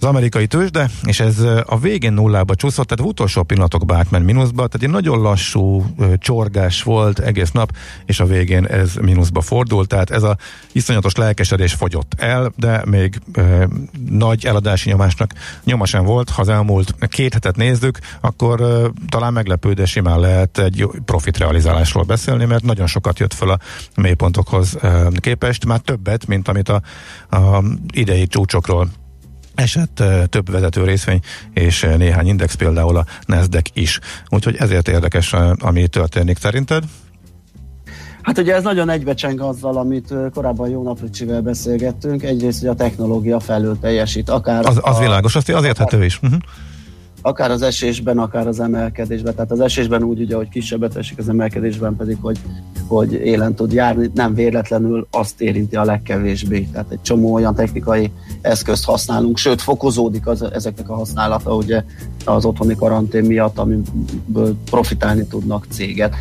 az amerikai tőzsde, és ez a végén nullába csúszott, tehát utolsó pillanatokban átment mínuszba, tehát egy nagyon lassú csorgás volt egész nap, és a végén ez mínuszba fordult, tehát ez a iszonyatos lelkesedés fogyott el, de még e, nagy eladási nyomásnak nyoma sem volt, ha az elmúlt két hetet nézzük, akkor e, talán meglepő, de simán lehet egy profit realizálásról beszélni, mert nagyon sokat jött fel a mélypontokhoz e, képest, már többet, mint amit a, a idei csúcsokról esett több vezető részvény és néhány index, például a Nasdaq is. Úgyhogy ezért érdekes, ami történik szerinted. Hát ugye ez nagyon egybecseng azzal, amit korábban jó napricsivel beszélgettünk. Egyrészt, hogy a technológia felül teljesít. Akár az, az a, világos, azt az érthető is. Uh-huh akár az esésben, akár az emelkedésben. Tehát az esésben úgy, ugye, hogy kisebbet esik, az emelkedésben pedig, hogy, hogy élen tud járni, nem véletlenül azt érinti a legkevésbé. Tehát egy csomó olyan technikai eszközt használunk, sőt fokozódik az, ezeknek a használata ugye az otthoni karantén miatt, amiből profitálni tudnak céget.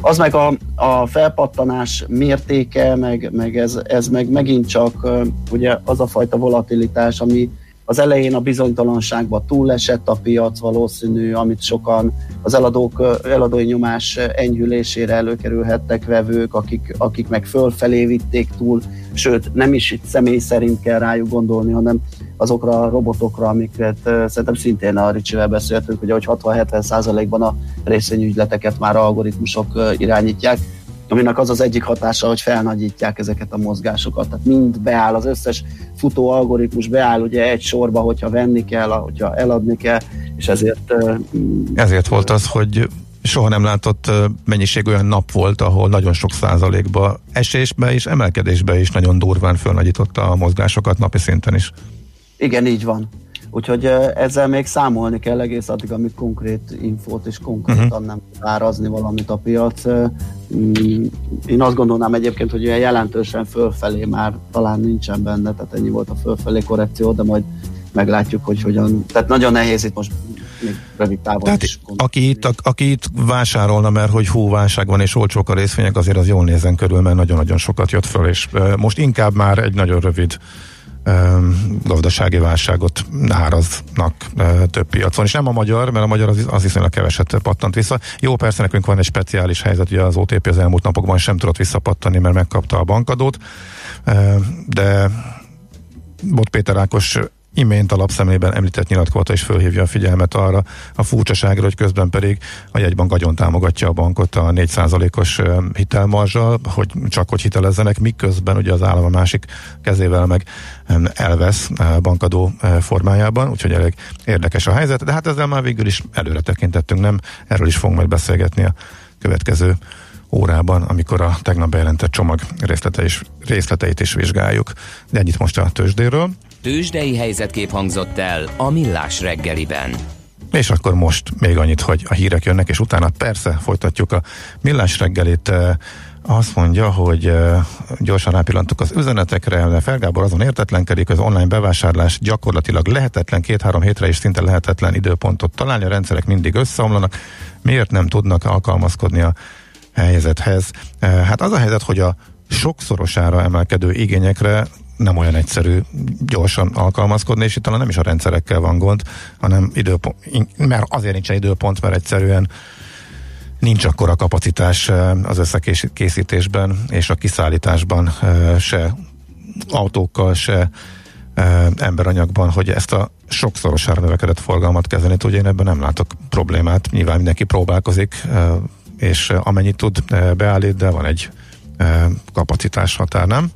Az meg a, a felpattanás mértéke, meg, meg ez, ez meg megint csak ugye az a fajta volatilitás, ami az elején a bizonytalanságba túlesett a piac valószínű, amit sokan az eladók, eladói nyomás enyhülésére előkerülhettek vevők, akik, akik meg fölfelé vitték túl, sőt nem is itt személy szerint kell rájuk gondolni, hanem azokra a robotokra, amiket szerintem szintén a Ricsivel beszéltünk, hogy 60-70 százalékban a részvényügyleteket már algoritmusok irányítják, aminek az az egyik hatása, hogy felnagyítják ezeket a mozgásokat. Tehát mind beáll, az összes futó algoritmus beáll ugye egy sorba, hogyha venni kell, hogyha eladni kell, és ezért... Ezért volt az, hogy soha nem látott mennyiség olyan nap volt, ahol nagyon sok százalékba esésbe és emelkedésbe is nagyon durván fölnagyította a mozgásokat napi szinten is. Igen, így van. Úgyhogy ezzel még számolni kell egész addig, amíg konkrét infót és konkrétan uh-huh. nem árazni valamit a piac. Mm, én azt gondolnám egyébként, hogy olyan jelentősen fölfelé már talán nincsen benne, tehát ennyi volt a fölfelé korrekció, de majd meglátjuk, hogy hogyan. Tehát nagyon nehéz itt most még rövid távon Tehát is aki itt, a, aki itt vásárolna, mert hogy hú, válság van és olcsók a részvények, azért az jól nézen körül, mert nagyon-nagyon sokat jött föl, és most inkább már egy nagyon rövid gazdasági válságot áraznak több piacon. És nem a magyar, mert a magyar az, az viszonylag keveset pattant vissza. Jó, persze nekünk van egy speciális helyzet, ugye az OTP az elmúlt napokban sem tudott visszapattani, mert megkapta a bankadót, de Bot Péter Ákos imént a lapszemlében említett nyilatkozata is fölhívja a figyelmet arra a furcsaságra, hogy közben pedig a jegybank agyon támogatja a bankot a 4%-os hitelmarzsal, hogy csak hogy hitelezzenek, miközben ugye az állam a másik kezével meg elvesz bankadó formájában, úgyhogy elég érdekes a helyzet, de hát ezzel már végül is előre tekintettünk, nem? Erről is fogunk majd beszélgetni a következő órában, amikor a tegnap bejelentett csomag részlete is, részleteit is vizsgáljuk. De ennyit most a tőzsdéről. Tőzsdei helyzetkép hangzott el a Millás reggeliben. És akkor most még annyit, hogy a hírek jönnek, és utána persze folytatjuk a Millás reggelit. Azt mondja, hogy gyorsan rápillantuk az üzenetekre, de Felgábor azon értetlenkedik, hogy az online bevásárlás gyakorlatilag lehetetlen, két-három hétre is szinte lehetetlen időpontot találni, a rendszerek mindig összeomlanak. Miért nem tudnak alkalmazkodni a helyzethez. Hát az a helyzet, hogy a sokszorosára emelkedő igényekre nem olyan egyszerű gyorsan alkalmazkodni, és itt talán nem is a rendszerekkel van gond, hanem időpont, mert azért nincs időpont, mert egyszerűen nincs akkora kapacitás eh, az összekészítésben és a kiszállításban eh, se autókkal, se emberanyagban, hogy ezt a sokszorosára növekedett forgalmat kezelni tudja, én ebben nem látok problémát. Nyilván mindenki próbálkozik, és amennyit tud beállít, de van egy kapacitás határ, nem?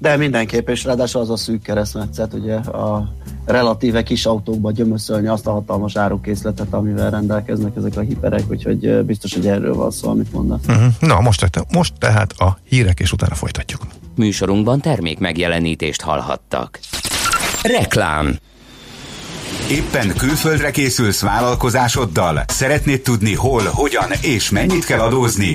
De mindenképp, és ráadásul az a szűk keresztmetszet, ugye a relatíve kis autókba gyömöszölni azt a hatalmas árukészletet, amivel rendelkeznek ezek a hiperek, úgyhogy biztos, hogy erről van szó, amit mondasz. Uh-huh. Na, most, most tehát a hírek, és utána folytatjuk. Műsorunkban termék megjelenítést hallhattak. Reklám Éppen külföldre készülsz vállalkozásoddal? Szeretnéd tudni hol, hogyan és mennyit kell adózni?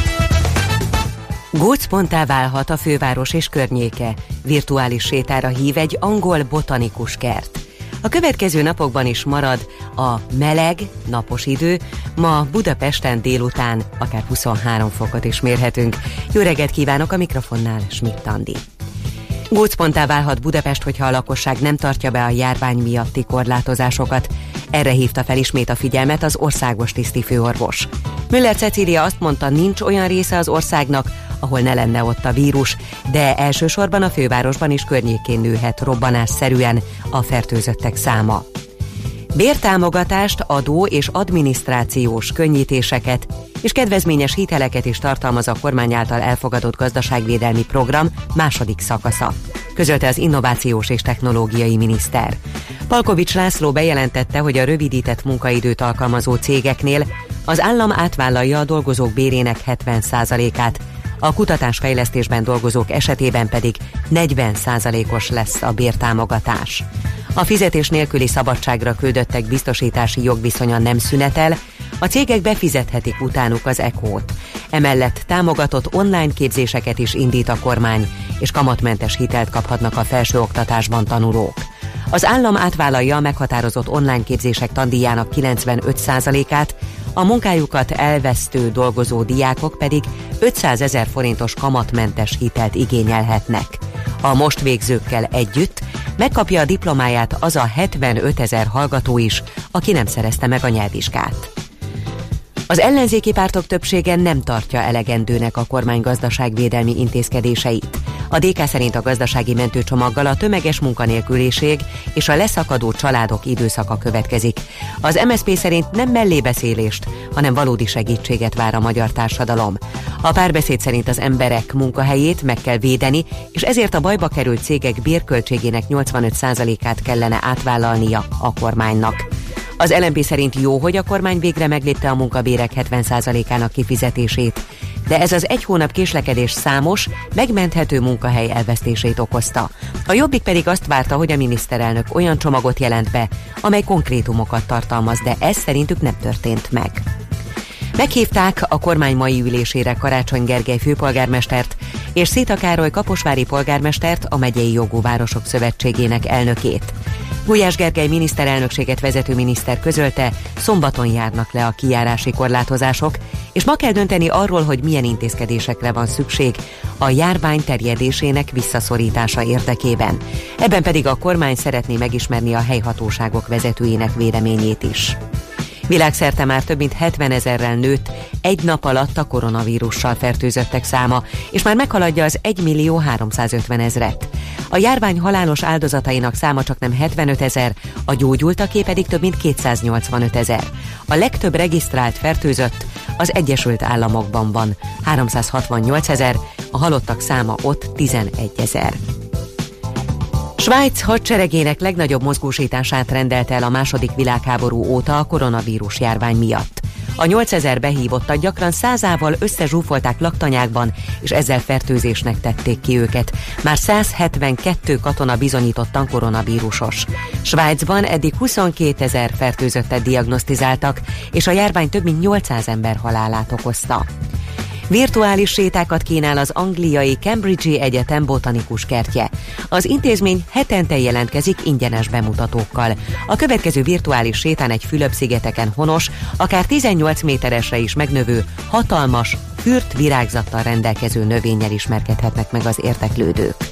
Gócponttá válhat a főváros és környéke. Virtuális sétára hív egy angol botanikus kert. A következő napokban is marad a meleg, napos idő, ma Budapesten délután akár 23 fokot is mérhetünk. Jó reggelt kívánok a mikrofonnál, Schmidt Andi. Gócponttá válhat Budapest, hogyha a lakosság nem tartja be a járvány miatti korlátozásokat. Erre hívta fel ismét a figyelmet az országos tisztifőorvos. Müller Cecília azt mondta, nincs olyan része az országnak, ahol ne lenne ott a vírus, de elsősorban a fővárosban is környékén nőhet robbanásszerűen a fertőzöttek száma. Bértámogatást, adó és adminisztrációs könnyítéseket és kedvezményes hiteleket is tartalmaz a kormány által elfogadott gazdaságvédelmi program második szakasza, közölte az innovációs és technológiai miniszter. Palkovics László bejelentette, hogy a rövidített munkaidőt alkalmazó cégeknél az állam átvállalja a dolgozók bérének 70%-át, a kutatásfejlesztésben dolgozók esetében pedig 40%-os lesz a bértámogatás. A fizetés nélküli szabadságra küldöttek biztosítási jogviszonya nem szünetel, a cégek befizethetik utánuk az ECO-t. Emellett támogatott online képzéseket is indít a kormány, és kamatmentes hitelt kaphatnak a felsőoktatásban tanulók. Az állam átvállalja a meghatározott online képzések tandíjának 95%-át, a munkájukat elvesztő dolgozó diákok pedig 500 ezer forintos kamatmentes hitelt igényelhetnek. A most végzőkkel együtt megkapja a diplomáját az a 75 ezer hallgató is, aki nem szerezte meg a nyelvvizsgát. Az ellenzéki pártok többsége nem tartja elegendőnek a kormány gazdaságvédelmi intézkedéseit. A DK szerint a gazdasági mentőcsomaggal a tömeges munkanélküliség és a leszakadó családok időszaka következik. Az MSP szerint nem mellébeszélést, hanem valódi segítséget vár a magyar társadalom. A párbeszéd szerint az emberek munkahelyét meg kell védeni, és ezért a bajba került cégek bérköltségének 85%-át kellene átvállalnia a kormánynak. Az LMP szerint jó, hogy a kormány végre meglépte a munkabérek 70%-ának kifizetését, de ez az egy hónap késlekedés számos, megmenthető munkahely elvesztését okozta. A Jobbik pedig azt várta, hogy a miniszterelnök olyan csomagot jelent be, amely konkrétumokat tartalmaz, de ez szerintük nem történt meg. Meghívták a kormány mai ülésére Karácsony Gergely főpolgármestert és Szita Károly Kaposvári polgármestert, a megyei jogú városok szövetségének elnökét. Gulyás Gergely miniszterelnökséget vezető miniszter közölte, szombaton járnak le a kijárási korlátozások, és ma kell dönteni arról, hogy milyen intézkedésekre van szükség a járvány terjedésének visszaszorítása érdekében. Ebben pedig a kormány szeretné megismerni a helyhatóságok vezetőinek véleményét is. Világszerte már több mint 70 ezerrel nőtt egy nap alatt a koronavírussal fertőzöttek száma, és már meghaladja az 1 millió 350 ezret. A járvány halálos áldozatainak száma csak nem 75 ezer, a gyógyultaké pedig több mint 285 ezer. A legtöbb regisztrált fertőzött az Egyesült Államokban van, 368 ezer, a halottak száma ott 11 ezer. Svájc hadseregének legnagyobb mozgósítását rendelte el a második világháború óta a koronavírus járvány miatt. A 8000 behívottat gyakran százával összezsúfolták laktanyákban, és ezzel fertőzésnek tették ki őket. Már 172 katona bizonyítottan koronavírusos. Svájcban eddig 22 ezer fertőzöttet diagnosztizáltak, és a járvány több mint 800 ember halálát okozta. Virtuális sétákat kínál az angliai Cambridge Egyetem botanikus kertje. Az intézmény hetente jelentkezik ingyenes bemutatókkal. A következő virtuális sétán egy Fülöp-szigeteken honos, akár 18 méteresre is megnövő, hatalmas, fürt virágzattal rendelkező növényel ismerkedhetnek meg az érteklődők.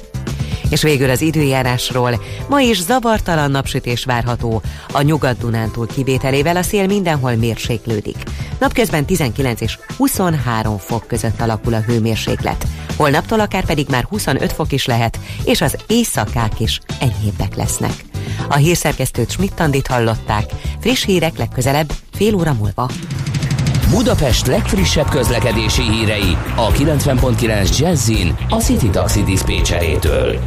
És végül az időjárásról. Ma is zavartalan napsütés várható. A nyugat-dunántúl kivételével a szél mindenhol mérséklődik. Napközben 19 és 23 fok között alakul a hőmérséklet. Holnaptól akár pedig már 25 fok is lehet, és az éjszakák is enyhébbek lesznek. A hírszerkesztőt Schmidt-Tandit hallották. Friss hírek legközelebb fél óra múlva. Budapest legfrissebb közlekedési hírei a 90.9 Jazzin a City Taxi Dispécsejétől.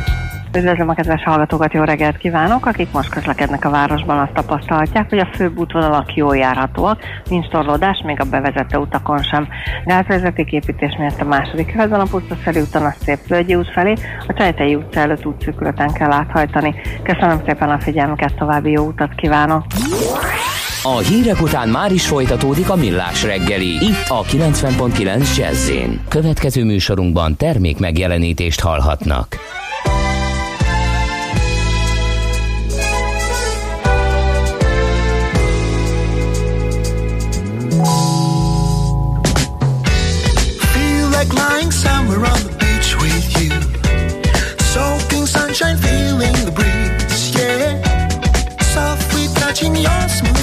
Üdvözlöm a kedves hallgatókat, jó reggelt kívánok! Akik most közlekednek a városban, azt tapasztalhatják, hogy a főbb útvonalak jól járhatóak, nincs torlódás, még a bevezető utakon sem. építés miatt a második kerületben a Pusztaszerű úton a Szép Völgyi út felé, a Csajtei utca előtt útszűkületen kell áthajtani. Köszönöm szépen a figyelmüket, további jó utat kívánok! A hírek után már is folytatódik a millás reggeli. Itt a 90.9 jazz Következő műsorunkban termék megjelenítést hallhatnak. Feel feeling the breeze, yeah Softly touching your smooth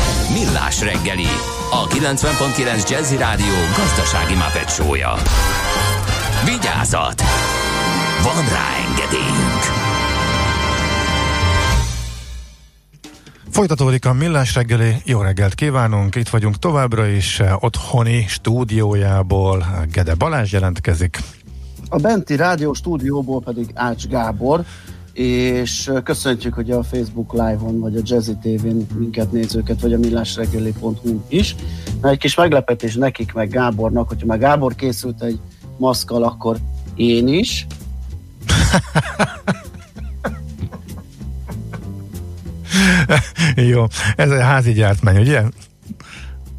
Millás reggeli, a 90.9 Jazzy Rádió gazdasági mapetsója. Vigyázat! Van rá engedélyünk! Folytatódik a Millás reggeli, jó reggelt kívánunk, itt vagyunk továbbra is eh, otthoni stúdiójából, Gede Balázs jelentkezik. A benti rádió stúdióból pedig Ács Gábor, és köszöntjük, hogy a Facebook Live-on, vagy a Jazzy TV-n minket nézőket, vagy a millásreggeli.hu is. Na, egy kis meglepetés nekik, meg Gábornak, hogyha már Gábor készült egy maszkal, akkor én is. Jó, ez egy házi gyártmány, ugye?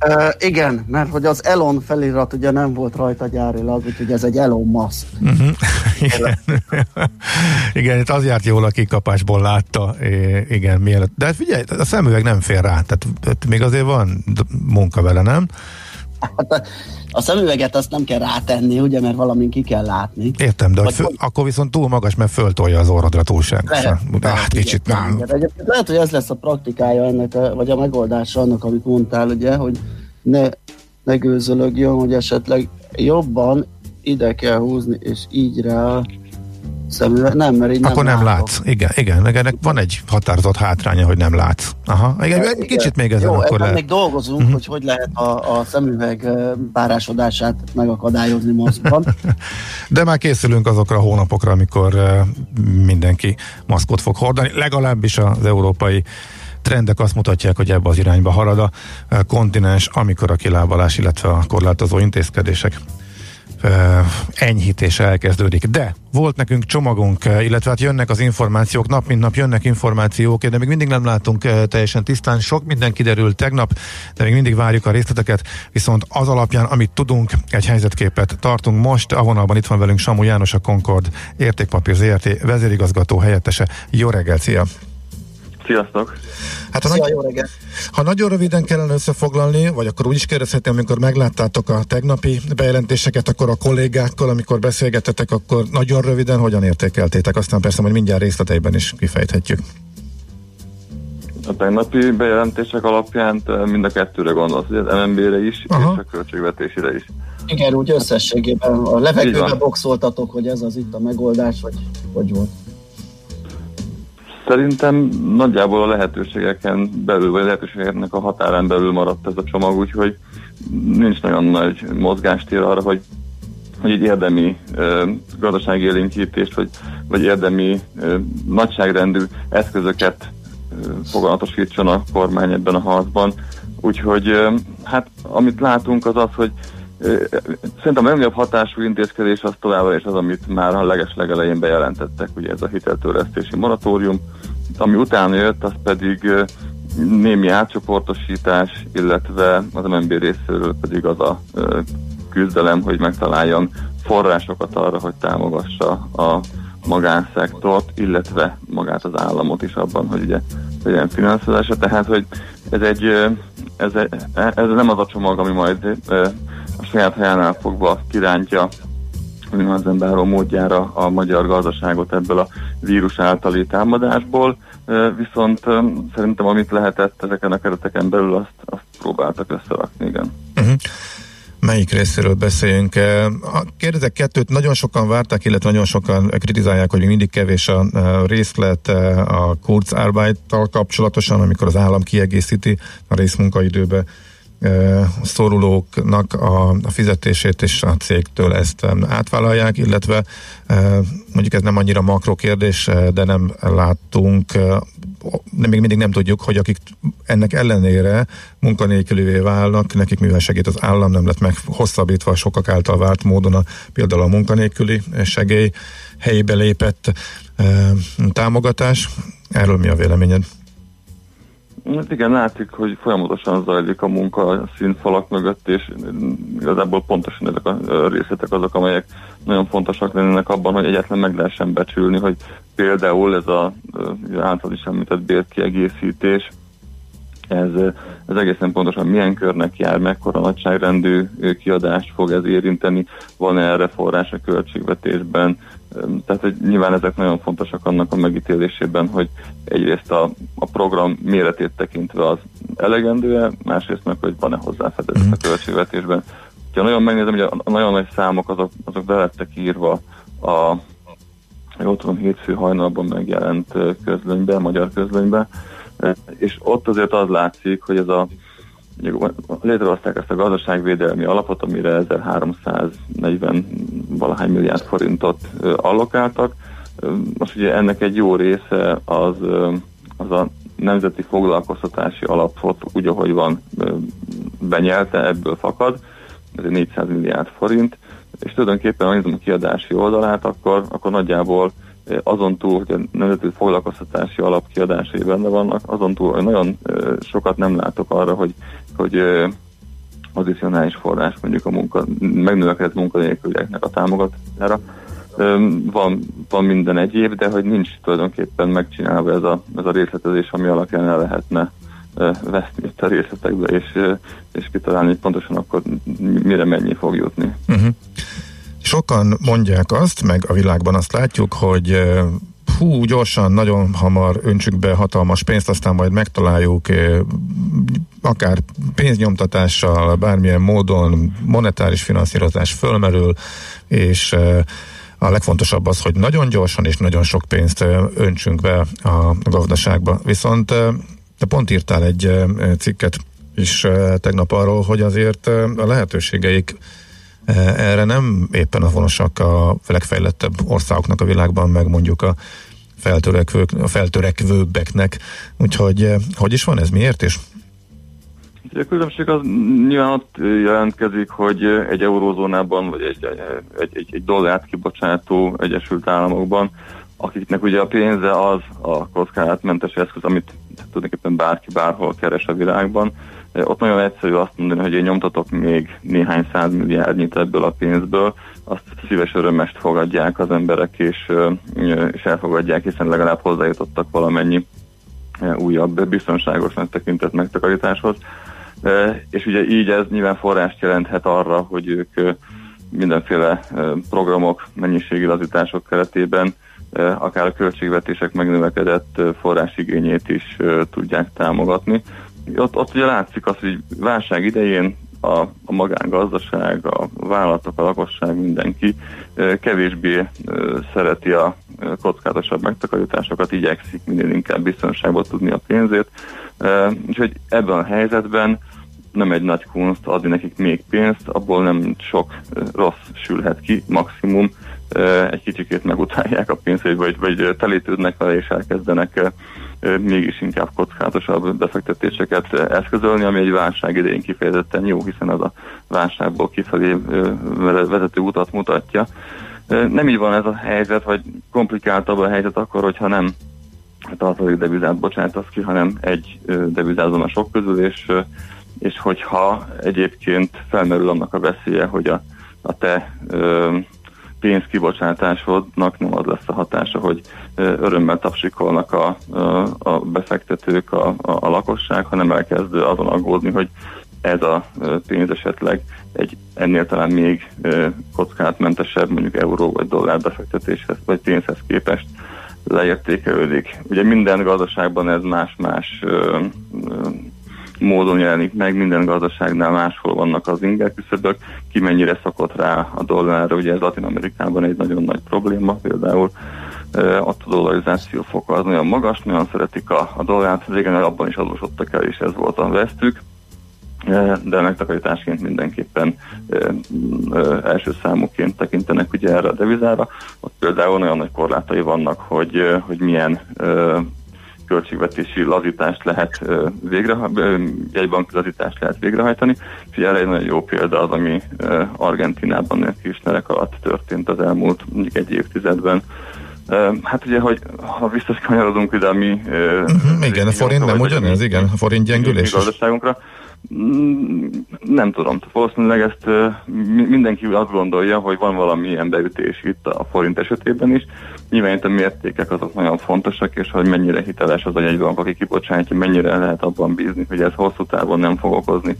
Uh, igen, mert hogy az Elon felirat ugye nem volt rajta gyárilag, úgyhogy ez egy Elon Musk. Uh-huh. igen. igen, itt az járt jól a kikapásból látta, igen, mielőtt. De hát figyelj, a szemüveg nem fér rá, tehát még azért van munka vele, nem? Hát a szemüveget azt nem kell rátenni, ugye, mert valamin ki kell látni. Értem, de föl, akkor viszont túl magas, mert föltolja az orrodra túlságosan. Hát kicsit nem. Egyébként lehet, hogy ez lesz a praktikája ennek, a, vagy a megoldása annak, amit mondtál, ugye, hogy ne, ne gőzölögjön, hogy esetleg jobban ide kell húzni, és így rá szemüveg, nem, mert így Akkor nem, nem látsz. Igen, igen, meg ennek van egy határozott hátránya, hogy nem látsz. Aha, igen, igen. kicsit még ezen Jó, akkor lehet. még dolgozunk, uh-huh. hogy hogy lehet a, a szemüveg párásodását megakadályozni maszkban. De már készülünk azokra a hónapokra, amikor mindenki maszkot fog hordani, legalábbis az európai trendek azt mutatják, hogy ebbe az irányba halad a kontinens, amikor a kilábalás, illetve a korlátozó intézkedések enyhítés elkezdődik. De volt nekünk csomagunk, illetve hát jönnek az információk, nap mint nap jönnek információk, de még mindig nem látunk teljesen tisztán. Sok minden kiderült tegnap, de még mindig várjuk a részleteket, viszont az alapján, amit tudunk, egy helyzetképet tartunk most. A vonalban itt van velünk Samu János, a Concord értékpapír ZRT vezérigazgató helyettese. Jó reggelt, szia! Sziasztok! Hát ha, Szia, nagy, jó ha nagyon röviden kellene összefoglalni, vagy akkor úgy is kérdezheti, amikor megláttátok a tegnapi bejelentéseket, akkor a kollégákkal, amikor beszélgetetek, akkor nagyon röviden hogyan értékeltétek? Aztán persze, hogy mindjárt részleteiben is kifejthetjük. A tegnapi bejelentések alapján mind a kettőre gondolsz, hogy az MNB-re is, Aha. és a költségvetésére is. Igen, úgy összességében a levegőbe boxoltatok, hogy ez az itt a megoldás, vagy hogy volt? Szerintem nagyjából a lehetőségeken belül, vagy a lehetőségeknek a határán belül maradt ez a csomag, úgyhogy nincs nagyon nagy mozgástér arra, hogy, hogy egy érdemi ö, gazdasági élénkítést, vagy, vagy érdemi ö, nagyságrendű eszközöket ö, foganatosítson a kormány ebben a harcban. Úgyhogy ö, hát amit látunk az az, hogy Szerintem a legnagyobb hatású intézkedés az továbbra is az, amit már a leges legelején bejelentettek, ugye ez a hiteltörlesztési moratórium, ami utána jött, az pedig némi átcsoportosítás, illetve az MNB részéről pedig az a küzdelem, hogy megtaláljon forrásokat arra, hogy támogassa a magánszektort, illetve magát az államot is abban, hogy ugye legyen finanszírozása. Tehát, hogy ez egy, ez, egy, ez nem az a csomag, ami majd a saját helyánál fogva kirántja az emberről módjára a magyar gazdaságot ebből a vírus általi támadásból, viszont szerintem amit lehetett ezeken a kereteken belül, azt, azt próbáltak összerakni, igen. Uh-huh. Melyik részéről beszéljünk? Kérdezek kettőt, nagyon sokan várták, illetve nagyon sokan kritizálják, hogy még mindig kevés a részlet a Kurzarbeit-tal kapcsolatosan, amikor az állam kiegészíti a részmunkaidőbe szorulóknak a, fizetését és a cégtől ezt átvállalják, illetve mondjuk ez nem annyira makro kérdés, de nem láttunk még mindig nem tudjuk, hogy akik ennek ellenére munkanélkülővé válnak, nekik mivel segít az állam, nem lett meg hosszabbítva sokak által várt módon a, például a munkanélküli segély helyébe lépett támogatás. Erről mi a véleményed? Hát igen, látszik, hogy folyamatosan zajlik a munka a színfalak mögött, és igazából pontosan ezek a részletek azok, amelyek nagyon fontosak lennének abban, hogy egyetlen meg lehessen becsülni, hogy például ez a által is említett bérkiegészítés, ez, ez egészen pontosan milyen körnek jár, mekkora nagyságrendű kiadást fog ez érinteni, van-e erre forrás a költségvetésben, tehát hogy nyilván ezek nagyon fontosak annak a megítélésében, hogy egyrészt a, a program méretét tekintve az elegendő-e, másrészt meg, hogy van-e hozzáfedezés a költségvetésben. Ha nagyon megnézem, hogy a, a nagyon nagy számok azok, azok be lettek írva a jól tudom, hétfő hajnalban megjelent közlönybe, magyar közlönybe, és ott azért az látszik, hogy ez a létrehozták ezt a gazdaságvédelmi alapot, amire 1340 valahány milliárd forintot allokáltak. Most ugye ennek egy jó része az, az a nemzeti foglalkoztatási alapot úgy, ahogy van, benyelte, ebből fakad, ez egy 400 milliárd forint, és tulajdonképpen, ha nézem a kiadási oldalát, akkor, akkor nagyjából azon túl, hogy a nemzeti foglalkoztatási alapkiadásai benne vannak, azon túl, hogy nagyon sokat nem látok arra, hogy, hogy addicionális forrás mondjuk a munka, megnövekedett munkanélkülieknek a támogatására. Van, van minden egyéb, de hogy nincs tulajdonképpen megcsinálva ez a, ez a részletezés, ami alapján el lehetne veszni itt a részletekbe, és, és kitalálni, hogy pontosan akkor mire mennyi fog jutni. Uh-huh. Sokan mondják azt, meg a világban azt látjuk, hogy hú, gyorsan, nagyon hamar öntsük be hatalmas pénzt, aztán majd megtaláljuk akár pénznyomtatással, bármilyen módon monetáris finanszírozás fölmerül, és a legfontosabb az, hogy nagyon gyorsan és nagyon sok pénzt öntsünk be a gazdaságba. Viszont te pont írtál egy cikket is tegnap arról, hogy azért a lehetőségeik erre nem éppen avonosak a legfejlettebb országoknak a világban, meg mondjuk a feltörekvők, a feltörekvőbbeknek. Úgyhogy hogy is van ez, miért is? A különbség az nyilván ott jelentkezik, hogy egy eurózónában, vagy egy, egy, egy, egy dollárt kibocsátó Egyesült Államokban, akiknek ugye a pénze az a kockázatmentes eszköz, amit tulajdonképpen bárki bárhol keres a világban, ott nagyon egyszerű azt mondani, hogy én nyomtatok még néhány százmilliárdnyit ebből a pénzből, azt szíves örömest fogadják az emberek, és, és elfogadják, hiszen legalább hozzájutottak valamennyi újabb biztonságos tekintett megtakarításhoz. És ugye így ez nyilván forrást jelenthet arra, hogy ők mindenféle programok, mennyiségi lazítások keretében akár a költségvetések megnövekedett forrásigényét is tudják támogatni ott, ott ugye látszik az, hogy válság idején a, a magángazdaság, a vállalatok, a lakosság, mindenki kevésbé szereti a kockázatosabb megtakarításokat, igyekszik minél inkább biztonságban tudni a pénzét. Úgyhogy ebben a helyzetben nem egy nagy kunst adni nekik még pénzt, abból nem sok rossz sülhet ki, maximum egy kicsikét megutálják a pénzt, vagy, vagy telítődnek vele és elkezdenek mégis inkább kockázatosabb befektetéseket eszközölni, ami egy válság idején kifejezetten jó, hiszen az a válságból kifelé vezető utat mutatja. Nem így van ez a helyzet, vagy komplikáltabb a helyzet akkor, hogyha nem tartalék devizát bocsátasz ki, hanem egy devizázon a sok közül, és, és hogyha egyébként felmerül annak a veszélye, hogy a, a te pénzkibocsátásodnak nem az lesz a hatása, hogy örömmel tapsikolnak a, a befektetők, a, a, a lakosság, hanem elkezd azon aggódni, hogy ez a pénz esetleg egy ennél talán még kockázatmentesebb, mondjuk euró vagy dollár befektetéshez vagy pénzhez képest leértékelődik. Ugye minden gazdaságban ez más-más módon jelenik meg, minden gazdaságnál máshol vannak az inger küszöbök, ki mennyire szokott rá a dollárra, ugye ez Latin Amerikában egy nagyon nagy probléma, például ott a dollarizáció foka az nagyon magas, nagyon szeretik a, a dollárt, régen abban is adósodtak el, és ez volt a vesztük, de megtakarításként mindenképpen első számúként tekintenek ugye erre a devizára. Ott például nagyon nagy korlátai vannak, hogy, hogy milyen költségvetési lazítást lehet végre, jegybanki lazítást lehet végrehajtani, és erre egy nagyon jó példa az, ami Argentinában kisnerek alatt történt az elmúlt mondjuk egy évtizedben, Hát ugye, hogy ha visszakanyarodunk ide a mi... Uh-huh, igen, a forint nem ugyanez, igen, a forint gyengülés. Gazdaságunkra. Mm, nem tudom, valószínűleg ezt mindenki azt gondolja, hogy van valamilyen beütés itt a forint esetében is. Nyilván a mértékek azok nagyon fontosak, és hogy mennyire hiteles az a jegybank, aki kibocsátja, mennyire lehet abban bízni, hogy ez hosszú távon nem fog okozni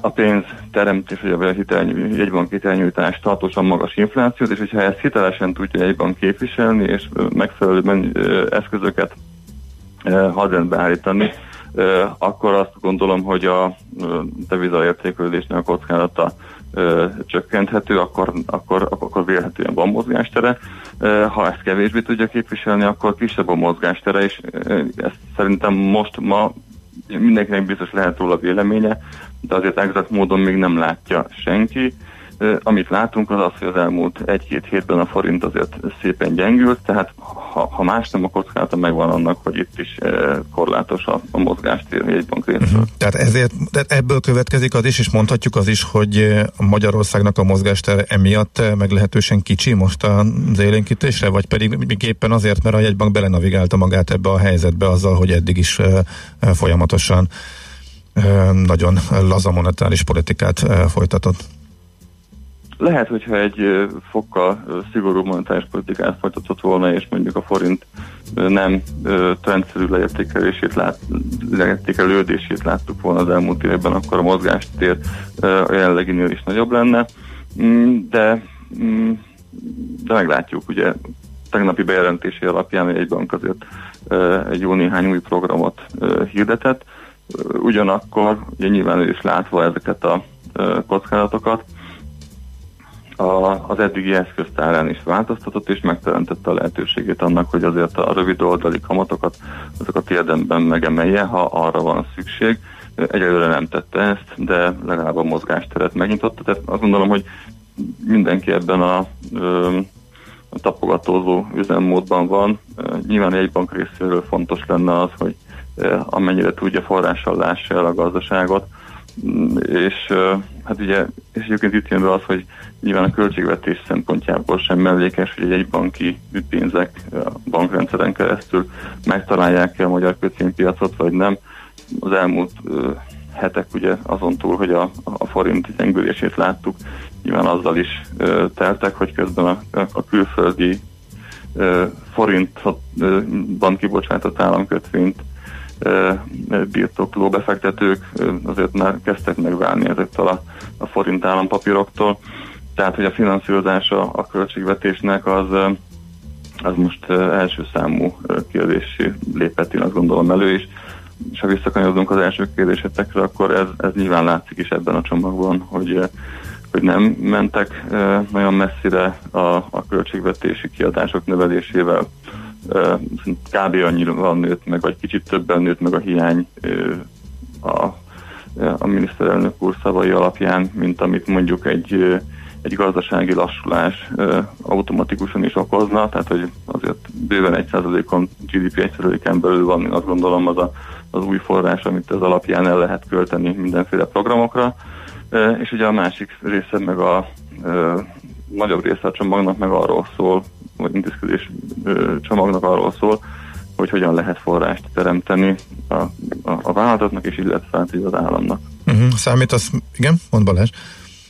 a pénz teremtés, vagy a hitel, jegybank hitelnyújtás tartósan magas inflációt, és hogyha ezt hitelesen tudja egybank képviselni, és megfelelő eszközöket hadrendbe állítani, akkor azt gondolom, hogy a devizaértékelődésnek a kockázata csökkenthető, akkor, akkor, akkor vélhetően van mozgástere. Ha ezt kevésbé tudja képviselni, akkor kisebb a mozgástere, és ezt szerintem most ma mindenkinek biztos lehet róla véleménye, de azért exakt módon még nem látja senki. Amit látunk az az, hogy az elmúlt egy-két hétben a forint azért szépen gyengült, tehát ha, ha más nem, a kockázata megvan annak, hogy itt is korlátos a, a mozgástér egy bank Uh-huh. Tehát ezért tehát ebből következik az is, és mondhatjuk az is, hogy Magyarországnak a mozgástere emiatt meglehetősen kicsi most az élénkítésre, vagy pedig még éppen azért, mert a jegybank belenavigálta magát ebbe a helyzetbe azzal, hogy eddig is folyamatosan nagyon laza monetáris politikát folytatott. Lehet, hogyha egy fokkal szigorú monetáris politikát folytatott volna, és mondjuk a forint nem trendszerű leértékelését lát, leértékelődését láttuk volna az elmúlt években, akkor a mozgástér a jelenleginél is nagyobb lenne. Mm, de, mm, de meglátjuk, ugye tegnapi bejelentési alapján egy bank azért egy jó néhány új programot hirdetett, ugyanakkor ugye nyilván ő is látva ezeket a kockázatokat, a, az eddigi eszköztárán is változtatott, és megteremtette a lehetőségét annak, hogy azért a rövid oldali kamatokat, azokat érdemben megemelje, ha arra van szükség. Egyelőre nem tette ezt, de legalább a mozgásteret megnyitotta. Tehát azt gondolom, hogy mindenki ebben a, a tapogatózó üzemmódban van. Nyilván egy bank részéről fontos lenne az, hogy amennyire tudja forrással lássa el a gazdaságot, és hát ugye, és egyébként itt jön be az, hogy nyilván a költségvetés szempontjából sem mellékes, hogy egy banki pénzek a bankrendszeren keresztül megtalálják-e a magyar kötvénypiacot, vagy nem. Az elmúlt hetek ugye azon túl, hogy a, a forint gyengülését láttuk, nyilván azzal is ö, teltek, hogy közben a, a külföldi ö, forintban kibocsátott államkötvényt birtokló befektetők azért már kezdtek megválni ezektől a, a forint állampapíroktól. Tehát, hogy a finanszírozása a költségvetésnek az, az most első számú kérdésé lépett, én azt gondolom elő is. És ha visszakanyodunk az első kérdésetekre, akkor ez, ez nyilván látszik is ebben a csomagban, hogy hogy nem mentek nagyon messzire a, a költségvetési kiadások növelésével kb. annyira nőtt meg, vagy kicsit többen nőtt meg a hiány a, a miniszterelnök úr szavai alapján, mint amit mondjuk egy, egy gazdasági lassulás automatikusan is okozna, tehát hogy azért bőven 1%-on GDP 1%-en belül van, azt gondolom az a, az új forrás, amit ez alapján el lehet költeni mindenféle programokra. És ugye a másik része meg a nagyobb része a csomagnak meg arról szól, vagy intézkedés csomagnak arról szól, hogy hogyan lehet forrást teremteni a, a, a vállalatoknak, és illetve hát az államnak. Uh-huh. Számít az, igen, mond Balázs.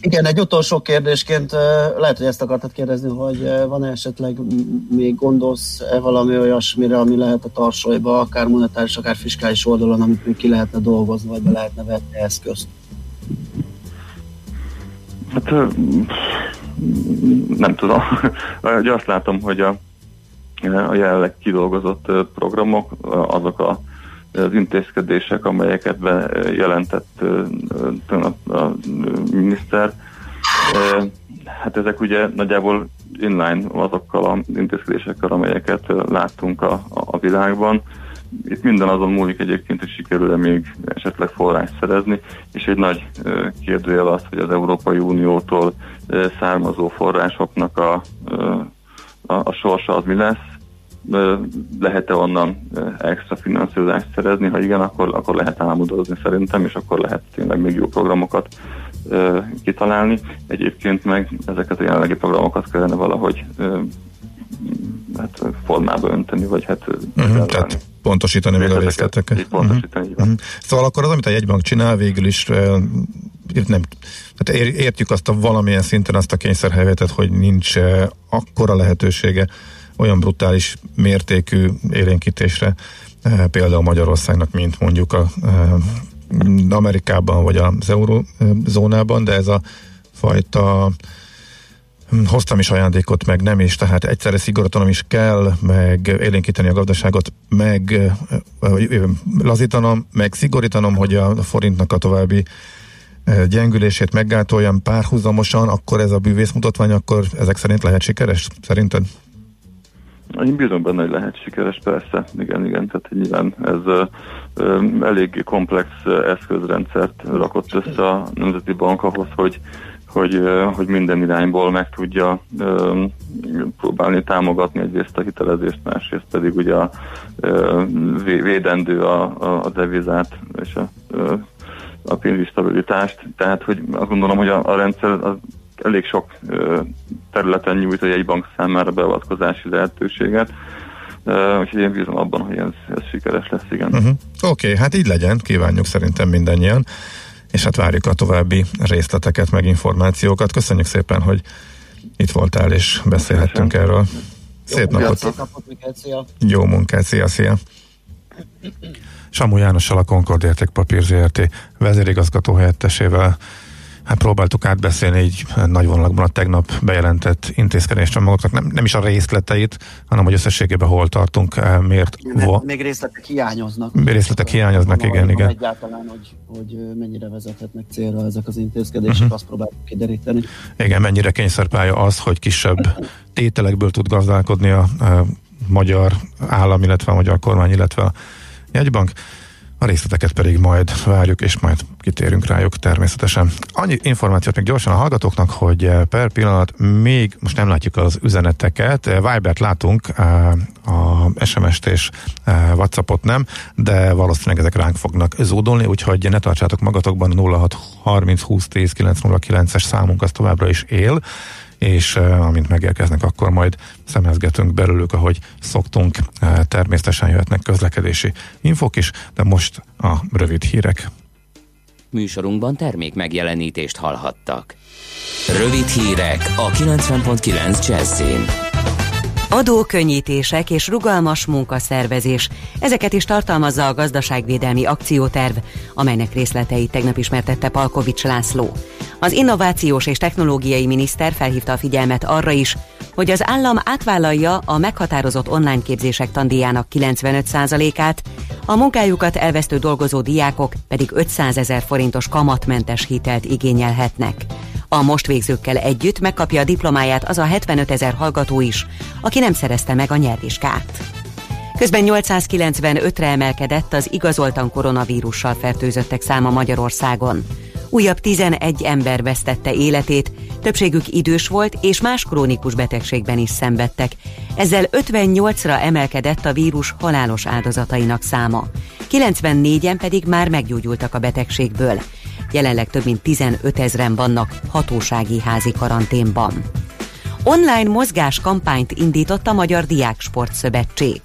Igen, egy utolsó kérdésként lehet, hogy ezt akartad kérdezni, hogy van esetleg még gondolsz-e valami olyasmire, ami lehet a tarsolyba, akár monetáris, akár fiskális oldalon, amit még ki lehetne dolgozni, vagy be lehetne vetni eszközt? Hát nem tudom. Azt látom, hogy a, a jelenleg kidolgozott programok, azok a, az intézkedések, amelyeket bejelentett a, a miniszter, hát ezek ugye nagyjából inline azokkal az intézkedésekkel, amelyeket láttunk a, a világban. Itt minden azon múlik egyébként, hogy sikerül-e még esetleg forrás szerezni, és egy nagy kérdőjel az, hogy az Európai Uniótól származó forrásoknak a, a, a sorsa az mi lesz, lehet-e onnan extra finanszírozást szerezni, ha igen, akkor, akkor lehet álmodozni szerintem, és akkor lehet tényleg még jó programokat kitalálni. Egyébként meg ezeket a jelenlegi programokat kellene valahogy hát formába önteni, vagy hát uh-huh, tehát pontosítani még a részleteket. Pontosítani, uh-huh. uh-huh. Szóval akkor az, amit a jegybank csinál, végül is nem, tehát értjük azt a valamilyen szinten azt a kényszerhelyzetet, hogy nincs akkora lehetősége olyan brutális mértékű élénkítésre, például Magyarországnak, mint mondjuk a Amerikában vagy az eurozónában, de ez a fajta hoztam is ajándékot, meg nem is, tehát egyszerre szigorítanom is kell, meg élénkíteni a gazdaságot, meg lazítanom, meg szigorítanom, hogy a forintnak a további gyengülését meggátoljam párhuzamosan, akkor ez a bűvész mutatvány, akkor ezek szerint lehet sikeres? Szerinted? Én bízom benne, hogy lehet sikeres, persze. Igen, igen, tehát nyilván ez elég komplex eszközrendszert rakott össze a Nemzeti Bank ahhoz, hogy hogy, hogy minden irányból meg tudja próbálni támogatni egyrészt a hitelezést, másrészt pedig ugye a, ö, védendő a, a, a devizát és a, a pénzügyi stabilitást. Tehát, hogy azt gondolom, hogy a, a rendszer az elég sok területen nyújt egy bank számára beavatkozási lehetőséget. Uh, úgyhogy én bízom abban, hogy ez, ez sikeres lesz, igen. Uh-huh. Oké, okay, hát így legyen, kívánjuk szerintem mindannyian, és hát várjuk a további részleteket, meg információkat. Köszönjük szépen, hogy itt voltál, és beszélhettünk Köszönöm. erről. Szép Jó napot! Szép napot szia. Jó munkát, szia, szia! Samu Jánossal a Concord Értékpapír ZRT vezérigazgató helyettesével hát próbáltuk átbeszélni így nagy vonalakban a tegnap bejelentett intézkedéscsomagoknak, nem, nem is a részleteit, hanem hogy összességében hol tartunk, eh, miért. Va- még részletek hiányoznak. Részletek hiányoznak, igen, igen. Egyáltalán, hogy, hogy mennyire vezethetnek célra ezek az intézkedések, uh-huh. azt próbáltuk kideríteni. Igen, mennyire kényszerpálya az, hogy kisebb tételekből tud gazdálkodni a, a magyar állam, illetve a magyar kormány, illetve a jegybank. A részleteket pedig majd várjuk, és majd kitérünk rájuk természetesen. Annyi információt még gyorsan a hallgatóknak, hogy eh, per pillanat még, most nem látjuk az üzeneteket, eh, Vibert látunk, eh, a SMS-t és Whatsappot nem, de valószínűleg ezek ránk fognak zúdulni, úgyhogy ne tartsátok magatokban 06 30 20 10 909-es számunk az továbbra is él és amint megérkeznek, akkor majd szemezgetünk belőlük, ahogy szoktunk. Természetesen jöhetnek közlekedési infok is, de most a rövid hírek. Műsorunkban termék megjelenítést hallhattak. Rövid hírek a 90.9 Jazzin. Adókönnyítések és rugalmas munkaszervezés. Ezeket is tartalmazza a gazdaságvédelmi akcióterv, amelynek részleteit tegnap ismertette Palkovics László. Az innovációs és technológiai miniszter felhívta a figyelmet arra is, hogy az állam átvállalja a meghatározott online képzések tandíjának 95%-át, a munkájukat elvesztő dolgozó diákok pedig 500 ezer forintos kamatmentes hitelt igényelhetnek. A most végzőkkel együtt megkapja a diplomáját az a 75 ezer hallgató is, aki nem szerezte meg a nyervizsgát. Közben 895-re emelkedett az igazoltan koronavírussal fertőzöttek száma Magyarországon. Újabb 11 ember vesztette életét, többségük idős volt és más krónikus betegségben is szenvedtek. Ezzel 58-ra emelkedett a vírus halálos áldozatainak száma. 94-en pedig már meggyógyultak a betegségből. Jelenleg több mint 15 ezeren vannak hatósági házi karanténban. Online mozgás kampányt indított a Magyar Diák Sportszövetség.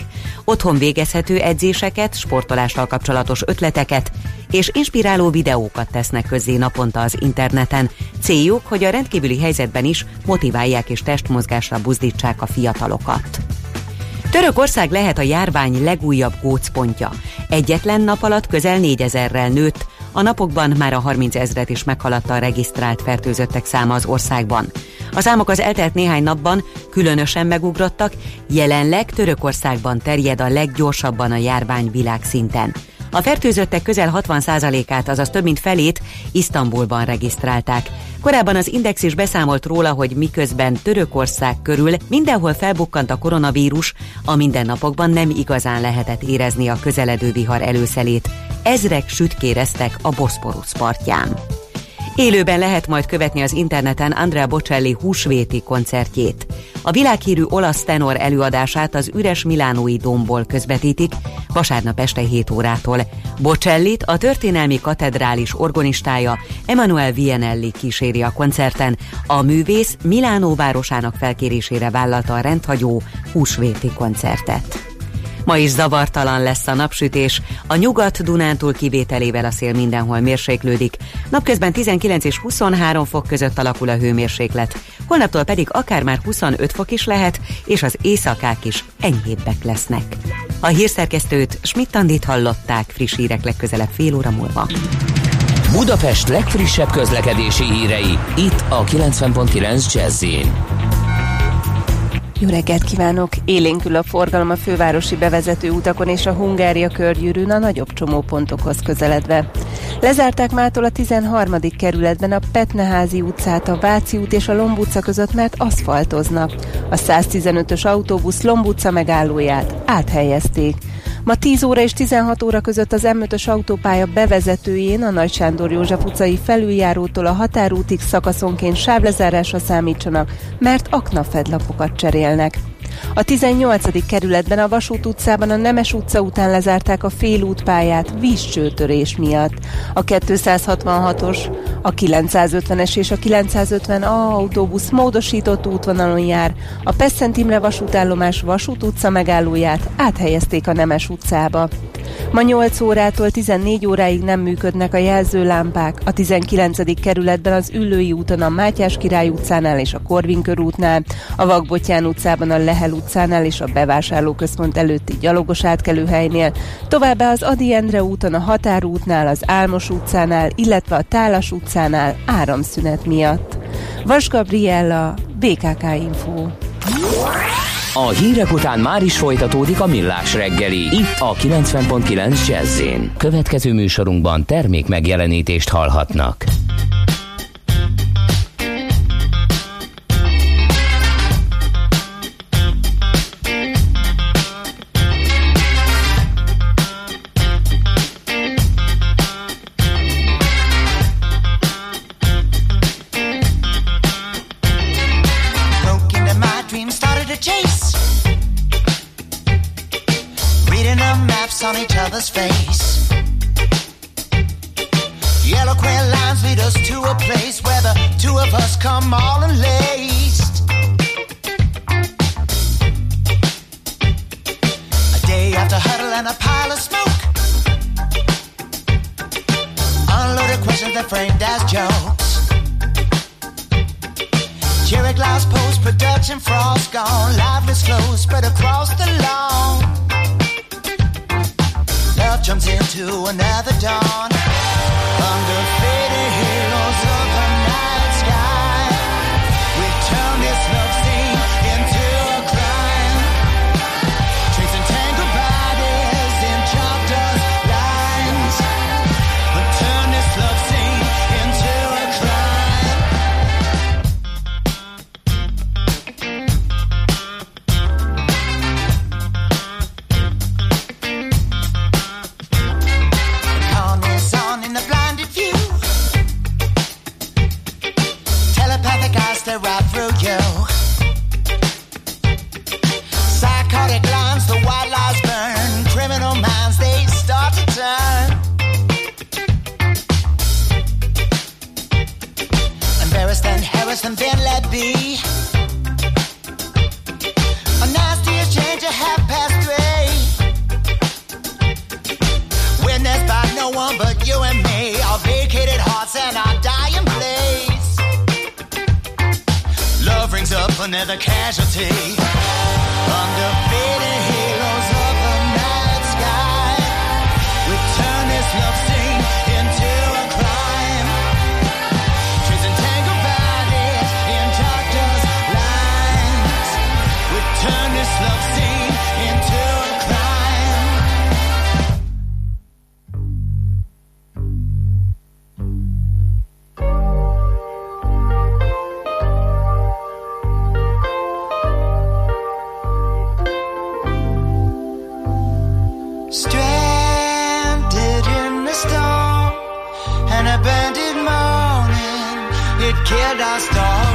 Otthon végezhető edzéseket, sportolással kapcsolatos ötleteket és inspiráló videókat tesznek közzé naponta az interneten. Céljuk, hogy a rendkívüli helyzetben is motiválják és testmozgásra buzdítsák a fiatalokat. Törökország lehet a járvány legújabb gócpontja. Egyetlen nap alatt közel 4000-rel nőtt, a napokban már a 30 ezret is meghaladta a regisztrált fertőzöttek száma az országban. A számok az eltelt néhány napban különösen megugrottak, jelenleg Törökországban terjed a leggyorsabban a járvány világszinten. A fertőzöttek közel 60%-át, azaz több mint felét Isztambulban regisztrálták. Korábban az Index is beszámolt róla, hogy miközben Törökország körül mindenhol felbukkant a koronavírus, a mindennapokban nem igazán lehetett érezni a közeledő vihar előszelét. Ezrek sütkéreztek a Boszporusz partján. Élőben lehet majd követni az interneten Andrea Bocelli húsvéti koncertjét. A világhírű olasz tenor előadását az üres Milánói domból közvetítik vasárnap este 7 órától. Bocellit a történelmi katedrális organistája Emanuel Vienelli kíséri a koncerten. A művész Milánó városának felkérésére vállalta a rendhagyó húsvéti koncertet. Ma is zavartalan lesz a napsütés, a nyugat-Dunántúl kivételével a szél mindenhol mérséklődik. Napközben 19 és 23 fok között alakul a hőmérséklet, holnaptól pedig akár már 25 fok is lehet, és az éjszakák is enyhébbek lesznek. A hírszerkesztőt Schmidt-Tandit hallották friss hírek legközelebb fél óra múlva. Budapest legfrissebb közlekedési hírei, itt a 90.9 jazz jó reggelt kívánok! Élénkül a forgalom a fővárosi bevezető utakon és a Hungária körgyűrűn a nagyobb csomópontokhoz közeledve. Lezárták mától a 13. kerületben a Petneházi utcát, a Váci út és a Lomb utca között, mert aszfaltoznak. A 115-ös autóbusz Lomb utca megállóját áthelyezték. Ma 10 óra és 16 óra között az M5-ös autópálya bevezetőjén a Nagy Sándor József utcai felüljárótól a határútig szakaszonként sávlezárásra számítsanak, mert aknafedlapokat cserélnek. Neck. A 18. kerületben a Vasút utcában a Nemes utca után lezárták a félútpályát vízcsőtörés miatt. A 266-os, a 950-es és a 950A autóbusz módosított útvonalon jár. A Pesszent Imre vasútállomás Vasút utca megállóját áthelyezték a Nemes utcába. Ma 8 órától 14 óráig nem működnek a jelzőlámpák. A 19. kerületben az Üllői úton a Mátyás Király utcánál és a Korvin körútnál, a Vagbotyán utcában a Lehel utcánál és a bevásárlóközpont előtti gyalogos átkelőhelynél, továbbá az Adi Endre úton a Határútnál, az Álmos utcánál, illetve a Tálas utcánál áramszünet miatt. Vas Gabriella, BKK Info. A hírek után már is folytatódik a millás reggeli. Itt a 90.9 jazz Következő műsorunkban termék megjelenítést hallhatnak. kid I star.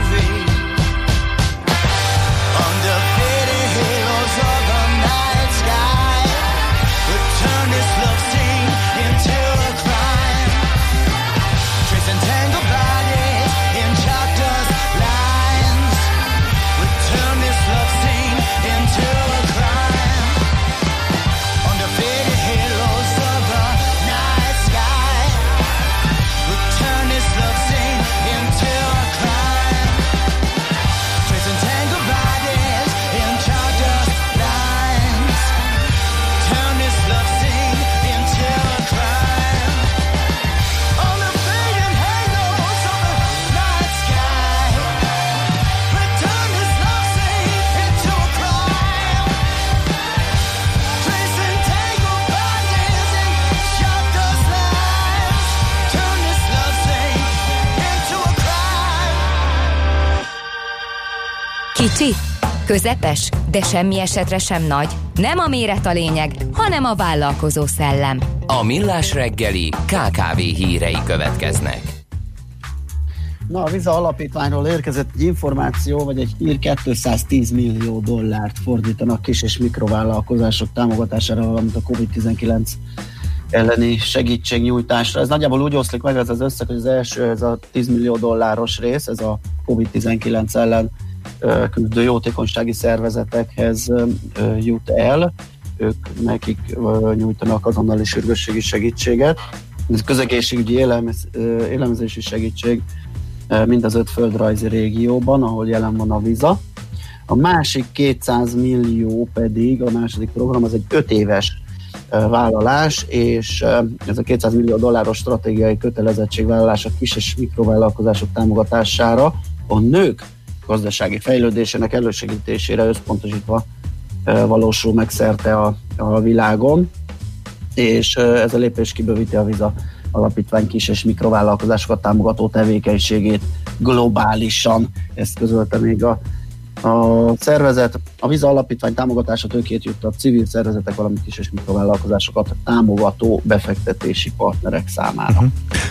Közepes, de semmi esetre sem nagy. Nem a méret a lényeg, hanem a vállalkozó szellem. A Millás reggeli KKV hírei következnek. Na, a Viza Alapítványról érkezett egy információ, vagy egy hír 210 millió dollárt fordítanak kis és mikrovállalkozások támogatására, valamint a COVID-19 elleni segítségnyújtásra. Ez nagyjából úgy oszlik meg ez az összeg, hogy az első, ez a 10 millió dolláros rész, ez a COVID-19 ellen küzdő jótékonysági szervezetekhez jut el. Ők nekik nyújtanak azonnali sürgősségi segítséget. Ez közegészségügyi élelmez, élelmezési segítség mind az öt földrajzi régióban, ahol jelen van a víza. A másik 200 millió pedig, a második program, az egy 5 éves vállalás, és ez a 200 millió dolláros stratégiai kötelezettségvállalás a kis és mikrovállalkozások támogatására a nők gazdasági fejlődésének elősegítésére összpontosítva valósul meg szerte a, a világon, és ez a lépés kibővíti a Viza alapítvány kis és mikrovállalkozásokat támogató tevékenységét globálisan. Ezt közölte még a, a szervezet. A Viza alapítvány támogatása tőkét jut a civil szervezetek, valamint kis és mikrovállalkozásokat támogató befektetési partnerek számára. Uh-huh.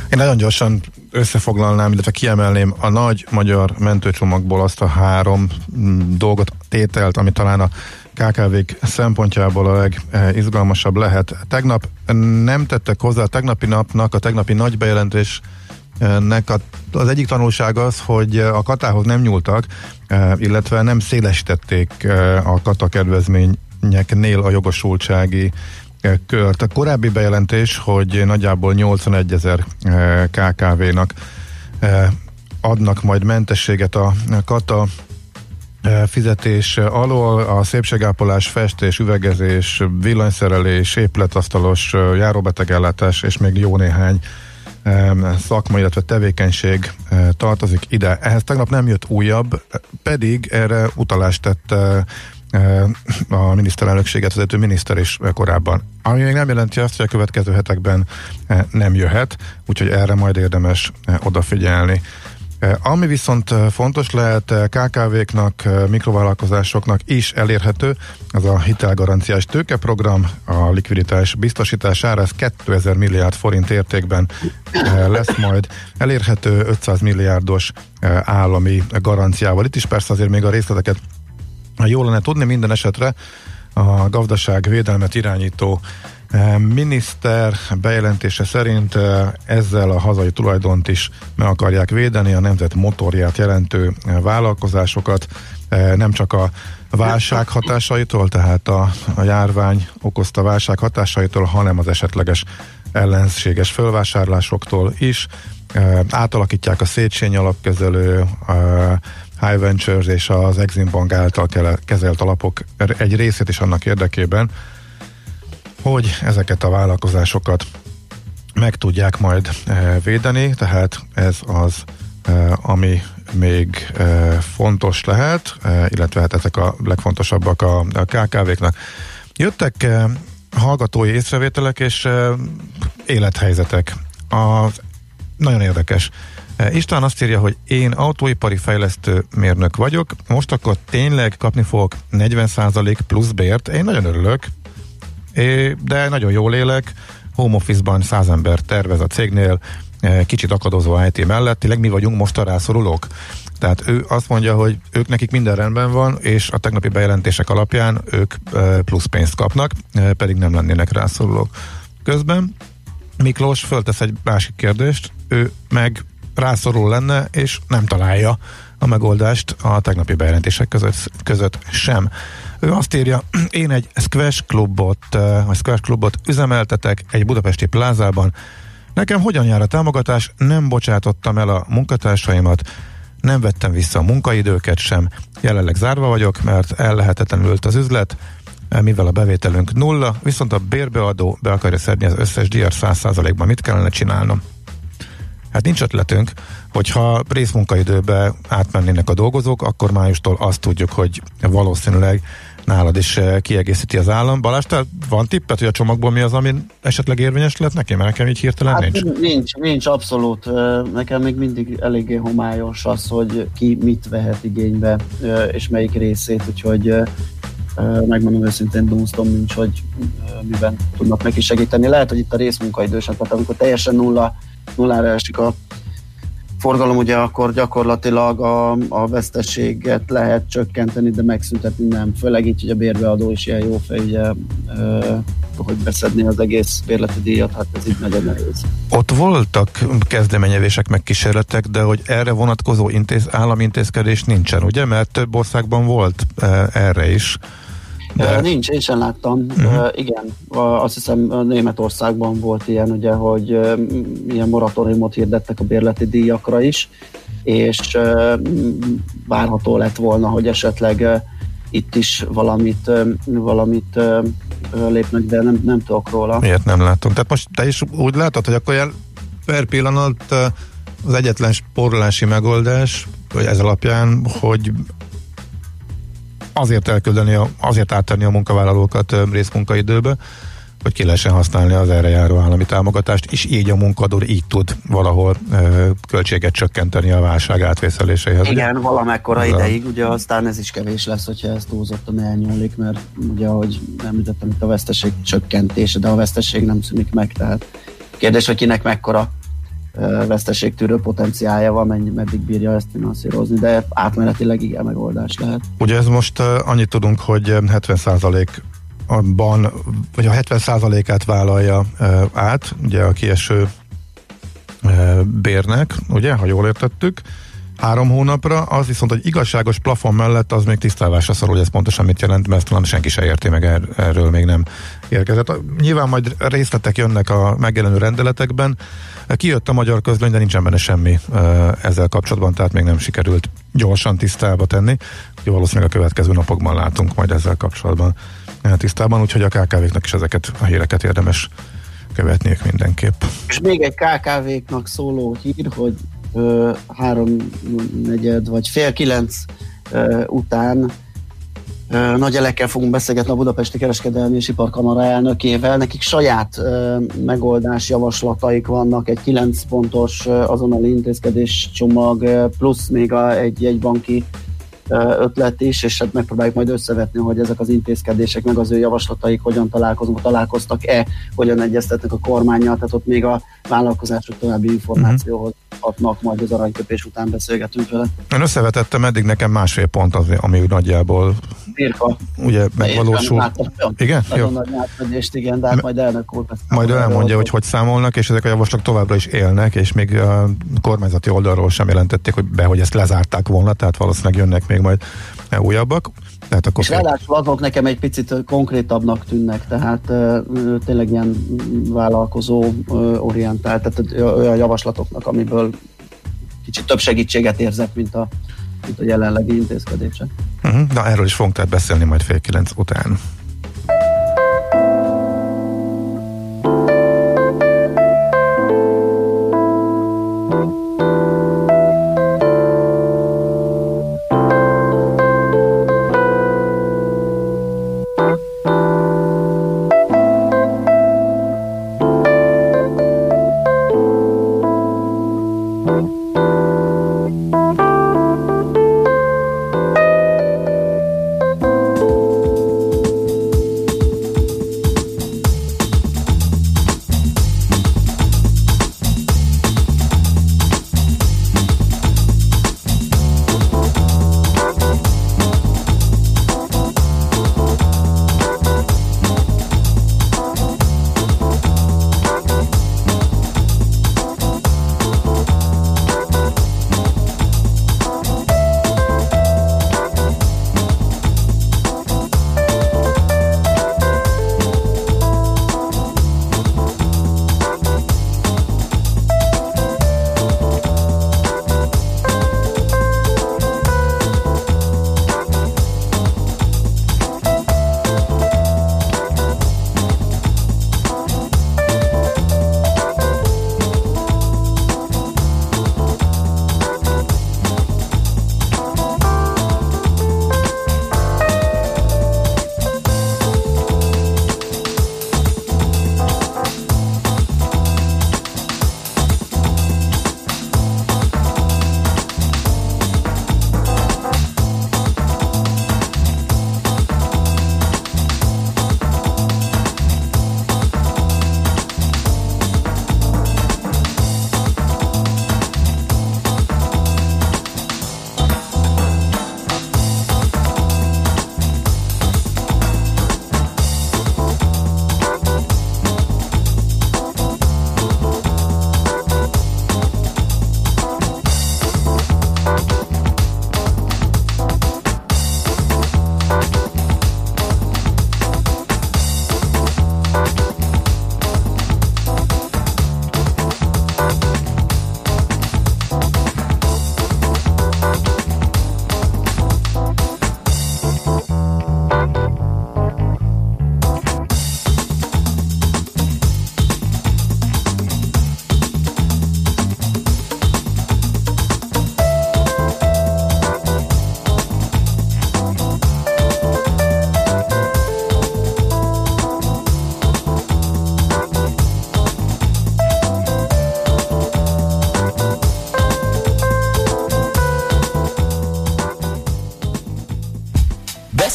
Én nagyon gyorsan összefoglalnám, illetve kiemelném a nagy magyar mentőcsomagból azt a három mm, dolgot, tételt, ami talán a KKV-k szempontjából a legizgalmasabb lehet. Tegnap nem tettek hozzá a tegnapi napnak, a tegnapi nagy bejelentés nek az egyik tanulság az, hogy a katához nem nyúltak, illetve nem szélesítették a kata kedvezményeknél a jogosultsági kört. A korábbi bejelentés, hogy nagyjából 81 ezer KKV-nak adnak majd mentességet a kata fizetés alól, a szépségápolás, festés, üvegezés, villanyszerelés, épületasztalos, járóbetegellátás és még jó néhány szakma, illetve tevékenység tartozik ide. Ehhez tegnap nem jött újabb, pedig erre utalást tett a miniszterelnökséget vezető miniszter is korábban. Ami még nem jelenti azt, hogy a következő hetekben nem jöhet, úgyhogy erre majd érdemes odafigyelni. Ami viszont fontos lehet KKV-knak, mikrovállalkozásoknak is elérhető, az a hitelgaranciás tőkeprogram, a likviditás biztosítására, ez 2000 milliárd forint értékben lesz majd elérhető 500 milliárdos állami garanciával. Itt is persze azért még a részleteket jól lenne tudni, minden esetre a gazdaság védelmet irányító miniszter bejelentése szerint ezzel a hazai tulajdont is meg akarják védeni, a nemzet motorját jelentő vállalkozásokat, nem csak a válság hatásaitól, tehát a, a járvány okozta válság hatásaitól, hanem az esetleges ellenséges fölvásárlásoktól is. Átalakítják a Széchenyi alapkezelő, High Ventures és az Exim Bank által kezelt alapok egy részét is annak érdekében, hogy ezeket a vállalkozásokat meg tudják majd e, védeni, tehát ez az, e, ami még e, fontos lehet, illetve hát ezek a legfontosabbak a, KKV-knak. Jöttek hallgatói észrevételek és élethelyzetek. A, nagyon érdekes. István azt írja, hogy én autóipari fejlesztő mérnök vagyok, most akkor tényleg kapni fogok 40% plusz bért. Én nagyon örülök, de nagyon jól élek, home office-ban száz ember tervez a cégnél, e, kicsit akadozó IT mellett, tényleg mi vagyunk most a rászorulók? Tehát ő azt mondja, hogy ők nekik minden rendben van, és a tegnapi bejelentések alapján ők e, plusz pénzt kapnak, e, pedig nem lennének rászorulók. Közben Miklós föltesz egy másik kérdést, ő meg rászorul lenne, és nem találja a megoldást a tegnapi bejelentések között, között sem. Ő azt írja, én egy squash klubot, vagy squash klubot üzemeltetek egy budapesti plázában. Nekem hogyan jár a támogatás? Nem bocsátottam el a munkatársaimat, nem vettem vissza a munkaidőket sem. Jelenleg zárva vagyok, mert ellehetetlenült az üzlet, mivel a bevételünk nulla, viszont a bérbeadó be akarja szedni az összes díjat 100%-ban. Mit kellene csinálnom? Hát nincs ötletünk, hogyha részmunkaidőbe átmennének a dolgozók, akkor májustól azt tudjuk, hogy valószínűleg nálad is eh, kiegészíti az állam. Balázs, te van tippet, hogy a csomagból mi az, ami esetleg érvényes lett neki? Mert nekem így hirtelen hát nincs. Nincs, nincs, abszolút. Nekem még mindig eléggé homályos az, hogy ki mit vehet igénybe, és melyik részét, úgyhogy megmondom őszintén dunsztom nincs, hogy miben tudnak neki segíteni. Lehet, hogy itt a részmunkaidősen, tehát amikor teljesen nulla, nullára esik a forgalom, ugye akkor gyakorlatilag a, a veszteséget lehet csökkenteni, de megszüntetni nem. Főleg így, hogy a bérbeadó is ilyen jó fej, ugye, ö, hogy beszedni az egész bérleti díjat, hát ez így nagyon nehéz. Ott voltak kezdeményezések, meg kísérletek, de hogy erre vonatkozó intéz, államintézkedés nincsen, ugye? Mert több országban volt erre is de... Nincs, én sem láttam. Uh-huh. Igen, azt hiszem Németországban volt ilyen, ugye, hogy ilyen moratóriumot hirdettek a bérleti díjakra is, és várható lett volna, hogy esetleg itt is valamit, valamit lépnek, de nem, nem tudok róla. Miért nem látom? Tehát most te is úgy látod, hogy akkor jel per pillanat az egyetlen spórolási megoldás, vagy ez alapján, hogy azért elküldeni, azért áttenni a munkavállalókat részmunkaidőbe, hogy ki lehessen használni az erre járó állami támogatást, és így a munkadó így tud valahol ö, költséget csökkenteni a válság átvészeléséhez. Igen, ugye? valamekkora ez ideig, ugye aztán ez is kevés lesz, hogyha ez túlzottan elnyúlik, mert ugye, ahogy említettem, itt a veszteség csökkentése, de a veszteség nem szűnik meg, tehát kérdés, hogy kinek mekkora veszteségtűrő potenciálja van, mennyi, meddig bírja ezt finanszírozni, de átmenetileg igen megoldás lehet. Ugye ez most annyit tudunk, hogy 70% ban, vagy a 70%-át vállalja át, ugye a kieső bérnek, ugye, ha jól értettük, három hónapra, az viszont, hogy igazságos plafon mellett az még tisztálásra szorul, hogy ez pontosan mit jelent, mert talán senki se érti meg er, erről még nem érkezett. Nyilván majd részletek jönnek a megjelenő rendeletekben. Kijött a magyar közlöny, de nincsen benne semmi ezzel kapcsolatban, tehát még nem sikerült gyorsan tisztába tenni. Úgyhogy valószínűleg a következő napokban látunk majd ezzel kapcsolatban tisztában, úgyhogy a KKV-knak is ezeket a híreket érdemes követniük mindenképp. És még egy KKV-knak szóló hír, hogy három negyed vagy fél kilenc után nagy elekkel fogunk beszélgetni a Budapesti Kereskedelmi és Iparkamara elnökével. Nekik saját megoldás javaslataik vannak, egy 9 pontos azonnali intézkedés csomag, plusz még a, egy, egy banki ötlet is, és hát megpróbáljuk majd összevetni, hogy ezek az intézkedések, meg az ő javaslataik hogyan találkozunk, találkoztak-e, hogyan egyeztetnek a kormányjal, tehát ott még a vállalkozások további információhoz adnak, majd az aranyköpés után beszélgetünk vele. Én összevetettem eddig nekem másfél pont az, ami nagyjából Birka. ugye megvalósul. Igen? Nagyon Jó. nagy átfedést, igen, de hát majd elnök úr. Majd elmondja, hogy hogy számolnak, és ezek a javaslatok továbbra is élnek, és még a kormányzati oldalról sem jelentették, hogy be, hogy ezt lezárták volna, tehát valószínűleg jönnek még majd újabbak. Tehát akkor és ráadásul azok nekem egy picit konkrétabbnak tűnnek, tehát uh, tényleg ilyen vállalkozó uh, orientált, tehát olyan javaslatoknak, amiből kicsit több segítséget érzek, mint a, mint a jelenlegi intézkedések. Uh-huh. Na erről is fogunk tehát beszélni majd fél kilenc után.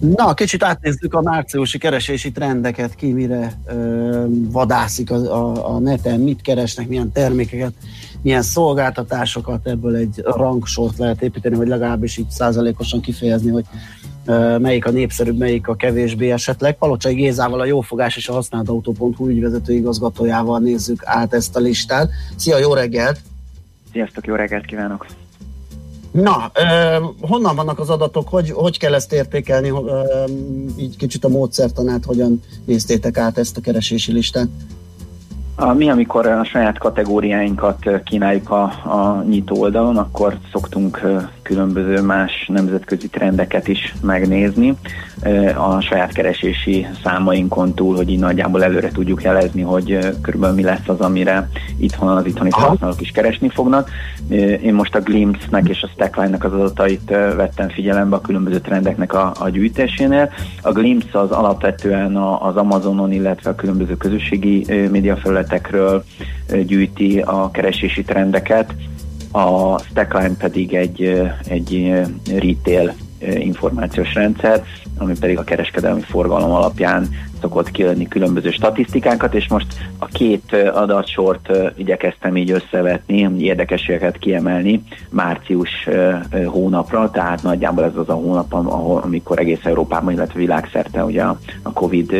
Na, kicsit átnézzük a márciusi keresési trendeket, ki mire ö, vadászik a, a, a neten, mit keresnek, milyen termékeket, milyen szolgáltatásokat, ebből egy rangsort lehet építeni, vagy legalábbis így százalékosan kifejezni, hogy ö, melyik a népszerűbb, melyik a kevésbé esetleg. Palocsai Gézával, a Jófogás és a Használt Autó.hu ügyvezető igazgatójával nézzük át ezt a listát. Szia, jó reggelt! Sziasztok, jó reggelt kívánok! Na, ö, honnan vannak az adatok, hogy, hogy kell ezt értékelni, ö, így kicsit a módszertanát, hogyan néztétek át ezt a keresési listát? Mi, amikor a saját kategóriáinkat kínáljuk a, a nyitó oldalon, akkor szoktunk különböző más nemzetközi trendeket is megnézni a saját keresési számainkon túl, hogy így nagyjából előre tudjuk jelezni, hogy körülbelül mi lesz az, amire itthon az itthoni felhasználók is keresni fognak. Én most a Glimpse-nek és a Stackline-nek az adatait vettem figyelembe a különböző trendeknek a, a gyűjtésénél. A Glimpse az alapvetően az Amazonon, illetve a különböző közösségi médiafelületekről gyűjti a keresési trendeket, a Stackline pedig egy, egy retail információs rendszer, ami pedig a kereskedelmi forgalom alapján szokott kijönni különböző statisztikákat, és most a két adatsort igyekeztem így összevetni, érdekességeket kiemelni március hónapra, tehát nagyjából ez az a hónap, ahol, amikor egész Európában, illetve világszerte ugye a, Covid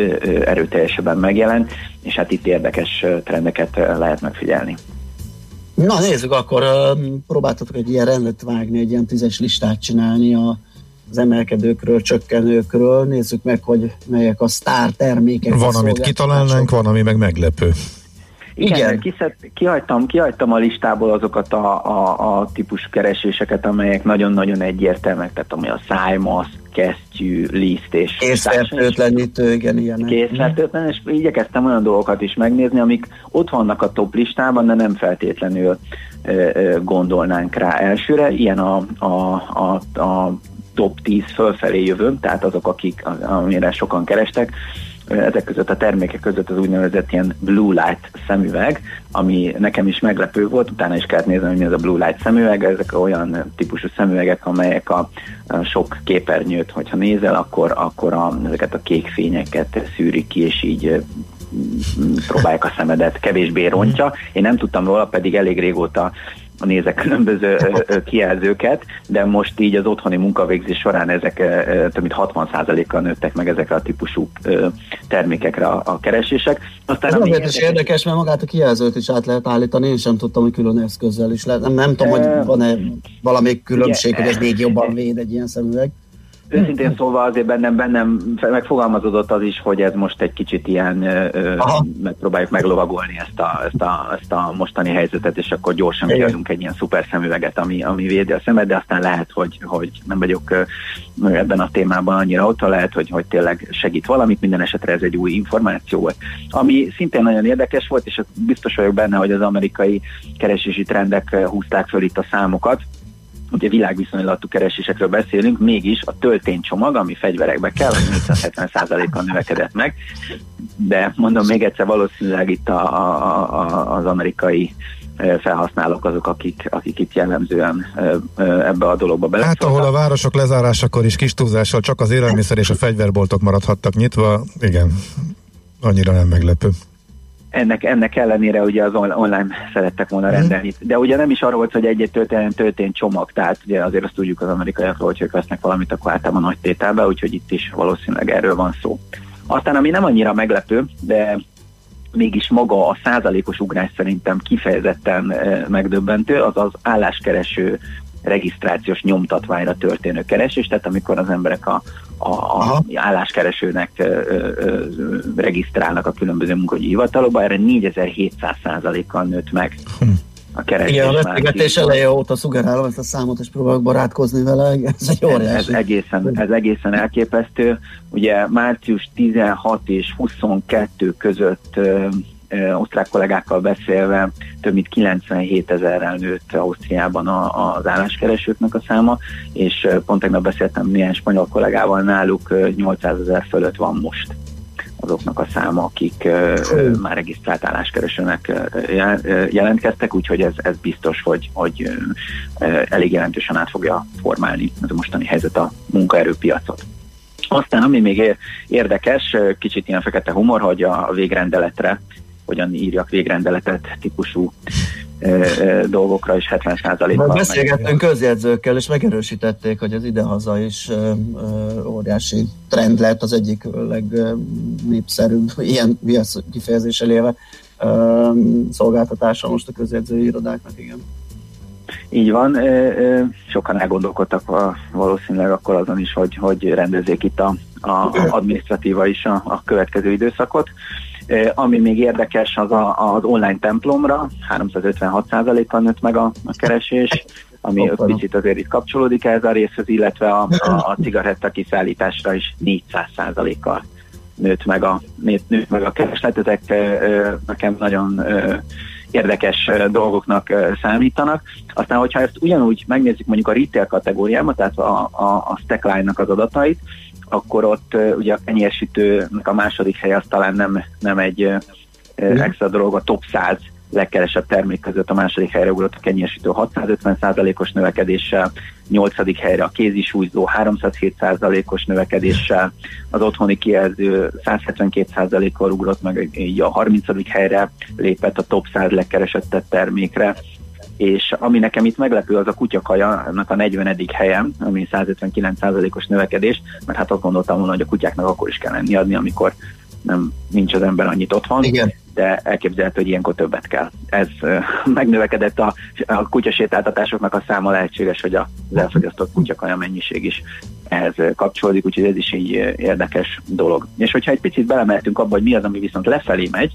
erőteljesebben megjelent, és hát itt érdekes trendeket lehet megfigyelni. Na nézzük, akkor próbáltatok egy ilyen rendet vágni, egy ilyen tízes listát csinálni a, az emelkedőkről, csökkenőkről. Nézzük meg, hogy melyek a sztár termékek. Van, amit kitalálnánk, van, ami meg meglepő. Igen, Igen. Kiszed, kihagytam, kihagytam a listából azokat a, a, a típus kereséseket, amelyek nagyon-nagyon egyértelműek, tehát ami a szájmasz, kesztyű, liszt és... Készfertőtlenítő, igen, ilyen. Készfertőtlen, és igyekeztem olyan dolgokat is megnézni, amik ott vannak a top listában, de nem feltétlenül ö, ö, gondolnánk rá elsőre. Ilyen a, a, a, a top 10 fölfelé jövő, tehát azok, akik, amire sokan kerestek, ezek között a termékek között az úgynevezett ilyen blue light szemüveg, ami nekem is meglepő volt, utána is kellett nézni, hogy mi az a blue light szemüveg, ezek olyan típusú szemüvegek, amelyek a, sok képernyőt, hogyha nézel, akkor, akkor a, ezeket a kék fényeket szűrik ki, és így próbálják a szemedet, kevésbé rontja. Én nem tudtam róla, pedig elég régóta nézek különböző kijelzőket, de most így az otthoni munkavégzés során ezek több mint 60%-kal nőttek meg ezekre a típusú termékekre a, keresések. Aztán Ez azért is érdekes, mert magát a kijelzőt is át lehet állítani, én sem tudtam, hogy külön eszközzel is lehet. Nem, nem tudom, hogy van-e valami különbség, hogy ez még jobban véd egy ilyen szemüveg. Őszintén szólva azért bennem, bennem megfogalmazódott az is, hogy ez most egy kicsit ilyen, ö, megpróbáljuk meglovagolni ezt a, ezt, a, ezt a mostani helyzetet, és akkor gyorsan kiadunk egy ilyen szuper szemüveget, ami, ami védi a szemed, de aztán lehet, hogy, hogy nem vagyok ebben a témában annyira ott, lehet, hogy, hogy tényleg segít valamit, minden esetre ez egy új információ volt. Ami szintén nagyon érdekes volt, és biztos vagyok benne, hogy az amerikai keresési trendek húzták föl itt a számokat, ugye világviszonylatú keresésekről beszélünk, mégis a tölténycsomag, ami fegyverekbe kell, hogy 470%-kal növekedett meg, de mondom még egyszer, valószínűleg itt a, a, a, az amerikai felhasználók azok, akik, akik itt jellemzően ebbe a dologba bele. Hát ahol a városok lezárásakor is kis túlzással csak az élelmiszer és a fegyverboltok maradhattak nyitva, igen, annyira nem meglepő ennek, ennek ellenére ugye az online szerettek volna mhm. rendelni. De ugye nem is arról volt, hogy egy-egy történet történt csomag, tehát ugye azért azt tudjuk az amerikaiakról, hogy ők vesznek valamit, akkor általában nagy tételbe, úgyhogy itt is valószínűleg erről van szó. Aztán, ami nem annyira meglepő, de mégis maga a százalékos ugrás szerintem kifejezetten megdöbbentő, az az álláskereső regisztrációs nyomtatványra történő keresés, tehát amikor az emberek a, a, a álláskeresőnek ö, ö, regisztrálnak a különböző munkahogyi hivatalokba, erre 4700 százalékkal nőtt meg hm. a keresés Igen, a beszélgetés eleje óta szugerálom ezt a számot, és próbálok barátkozni vele, ez egy Ez, óriási. ez, egészen, ez egészen elképesztő. Ugye március 16 és 22 között ö, ö, osztrák kollégákkal beszélve több mint 97 ezerrel nőtt Ausztriában a, az álláskeresőknek a száma, és ö, pont tegnap beszéltem néhány spanyol kollégával, náluk ö, 800 ezer fölött van most azoknak a száma, akik ö, már regisztrált álláskeresőnek jelentkeztek, úgyhogy ez, ez biztos, hogy, hogy elég jelentősen át fogja formálni ez a mostani helyzet a munkaerőpiacot. Aztán, ami még ér- érdekes, kicsit ilyen fekete humor, hogy a végrendeletre, hogyan írjak végrendeletet típusú dolgokra is 70%-kal. Mert meg- beszélgettünk közjegyzőkkel, és megerősítették, hogy az idehaza is óriási trend lett, az egyik legnépszerűbb ilyen kifejezéssel élve szolgáltatása most a közjegyzői irodáknak, igen. Így van, sokan elgondolkodtak a- valószínűleg akkor azon is, hogy, hogy rendezzék itt a, a administratíva is a, a következő időszakot. Ami még érdekes, az a, az online templomra, 356%-kal nőtt meg a, a keresés, ami Hoppala. picit azért itt kapcsolódik ehhez a részhez, illetve a, a, a cigaretta kiszállításra is 400%-kal nőtt meg a, nőtt, nőtt meg a kereslet. Ezek nekem nagyon érdekes dolgoknak számítanak. Aztán, hogyha ezt ugyanúgy megnézzük mondjuk a retail kategóriában, tehát a, a, a Stackline-nak az adatait, akkor ott ugye a kenyérsítőnek a második hely az talán nem, nem egy ö, extra dolog, a top 100 legkeresebb termék között a második helyre ugrott a kenyérsítő 650%-os növekedéssel, nyolcadik helyre a kézisújzó 307%-os növekedéssel, az otthoni kijelző 172%-kal ugrott meg, így a 30. helyre lépett a top 100 legkeresettebb termékre, és ami nekem itt meglepő, az a kutyakaja, annak a 40. helyem, ami 159%-os növekedés, mert hát azt gondoltam volna, hogy a kutyáknak akkor is kell lenni adni, amikor nem nincs az ember annyit otthon, Igen. de elképzelhető, hogy ilyenkor többet kell. Ez ö, megnövekedett a, a kutyasétáltatásoknak a száma lehetséges, hogy az elfogyasztott kutyakaja mennyiség is ehhez kapcsolódik, úgyhogy ez is egy érdekes dolog. És hogyha egy picit belemeltünk abba, hogy mi az, ami viszont lefelé megy,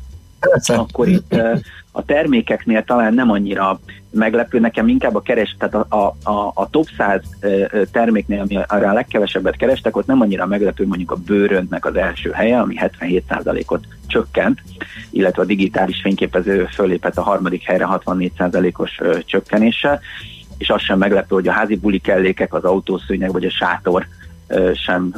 akkor itt a termékeknél talán nem annyira meglepő, nekem inkább a keres, tehát a, a, a, a top 100 ö, ö, terméknél, ami arra a legkevesebbet kerestek, ott nem annyira meglepő mondjuk a bőröntnek az első helye, ami 77%-ot csökkent, illetve a digitális fényképező fölépett a harmadik helyre 64%-os ö, csökkenéssel, és az sem meglepő, hogy a házi buli kellékek, az autószőnyeg vagy a sátor sem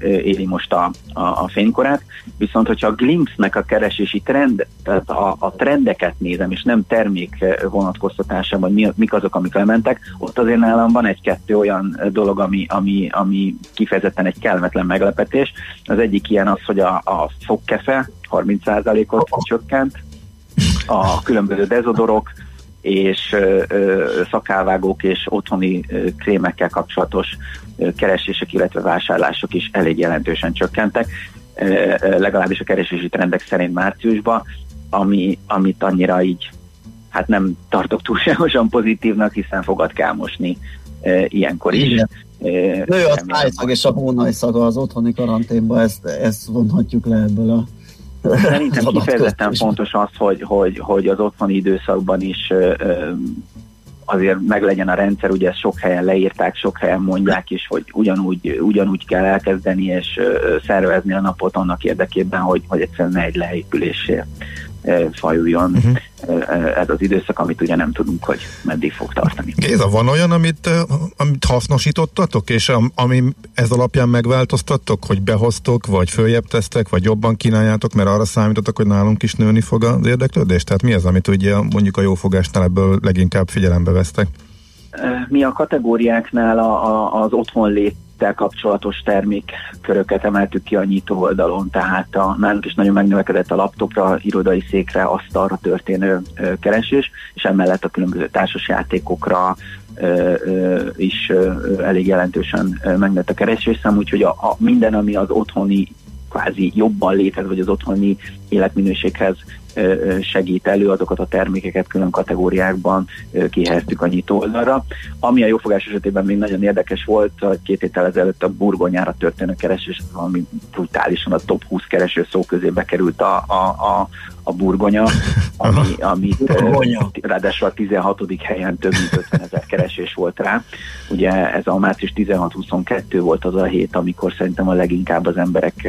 éli most a, a, a fénykorát. Viszont, hogyha a Glimpse-nek a keresési trend, tehát a, a trendeket nézem, és nem termék vonatkoztatásában, mi, mik azok, amik lementek, ott azért nálam van egy-kettő olyan dolog, ami, ami, ami kifejezetten egy kellemetlen meglepetés. Az egyik ilyen az, hogy a, a fogkefe 30%-ot csökkent, a különböző dezodorok, és ö, ö, szakálvágók és otthoni ö, krémekkel kapcsolatos keresések, illetve vásárlások is elég jelentősen csökkentek, legalábbis a keresési trendek szerint márciusban, ami, amit annyira így hát nem tartok túlságosan pozitívnak, hiszen fogat kell mosni ö, ilyenkor is. Igen. Nő a tájszag és a hónaj szaga az otthoni karanténban, ezt, ezt vonhatjuk le ebből a Szerintem kifejezetten fontos az, hogy, hogy, hogy az otthoni időszakban is ö, ö, azért meglegyen a rendszer, ugye ezt sok helyen leírták, sok helyen mondják is, hogy ugyanúgy, ugyanúgy kell elkezdeni és szervezni a napot annak érdekében, hogy, hogy egyszerűen ne egy leépülésé ö, fajuljon uh-huh. ez az időszak, amit ugye nem tudunk, hogy meddig fog tartani. Géza, van olyan, amit, amit hasznosítottatok, és am- ami ez alapján megváltoztattok, hogy behoztok, vagy följebb tesztek, vagy jobban kínáljátok, mert arra számítotok, hogy nálunk is nőni fog az érdeklődés? Tehát mi az, amit ugye mondjuk a jófogásnál ebből leginkább figyelembe vesztek? Mi a kategóriáknál a, a, az otthonléttel kapcsolatos termékköröket emeltük ki a nyitó oldalon, tehát a, nálunk is nagyon megnövekedett a laptopra, irodai székre, asztalra történő ö, keresés, és emellett a különböző társasjátékokra ö, ö, is ö, elég jelentősen megnőtt a keresésszám, úgyhogy a, a minden, ami az otthoni kvázi jobban létez, vagy az otthoni életminőséghez segít elő, azokat a termékeket külön kategóriákban kihelyeztük a nyitó oldalra. Ami a jófogás esetében még nagyon érdekes volt, a két héttel ezelőtt a burgonyára történő keresés, ami brutálisan a top 20 kereső szó közé bekerült a, a, a, a burgonya, ami, amit Burgonya. ráadásul a 16. helyen több mint 50 ezer keresés volt rá. Ugye ez a március 16-22 volt az a hét, amikor szerintem a leginkább az emberek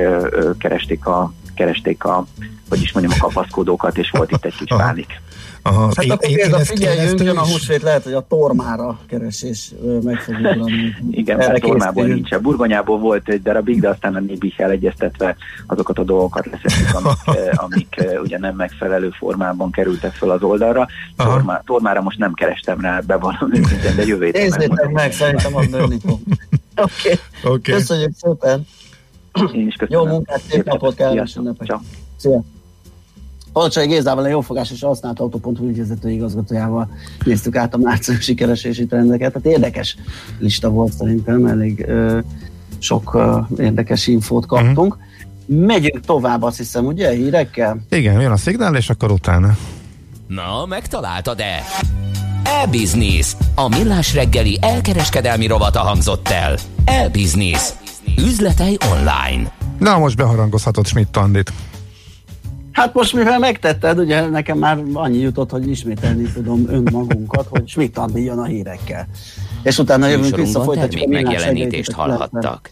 keresték a keresték a, hogy is mondjam, a kapaszkodókat, és volt itt egy kis pánik. Aha, Hát én- akkor én- ezt figyeljünk, jön a húsvét, lehet, hogy a tormára keresés meg fog ugrani. Igen, Erre mert Tormából készüljünk. nincs. Burgonyából volt egy darabig, de aztán a Nébihel egyeztetve azokat a dolgokat leszettük, amik, amik ugye nem megfelelő formában kerültek fel az oldalra. Tormá, Tormára most nem kerestem rá, bevallom őszintén, de jövő héten Nézzétek meg, szerintem az nőni fog. Oké, okay. köszönjük szépen. Én is köszönöm. Jó munkát, szép napot, kellemes ünnepek. Szia. Olcsai Gézával, a Jófogás és Használt Autópont ügyvezető igazgatójával néztük át a márciusi keresési trendeket. Tehát érdekes lista volt szerintem, elég ö, sok ö, érdekes infót kaptunk. Mhm. Megyünk tovább, azt hiszem, ugye, hírekkel? Igen, jön a szignál, és akkor utána. Na, megtaláltad-e? E-Business. A millás reggeli elkereskedelmi rovata hangzott el. E-Business. Üzletei online. Na, most beharangozhatod Schmidt Andit. Hát most mivel megtetted, ugye nekem már annyi jutott, hogy ismételni tudom önmagunkat, hogy Schmidt Andi jön a hírekkel. És utána jövünk vissza, folytatjuk a megjelenítést hallhattak.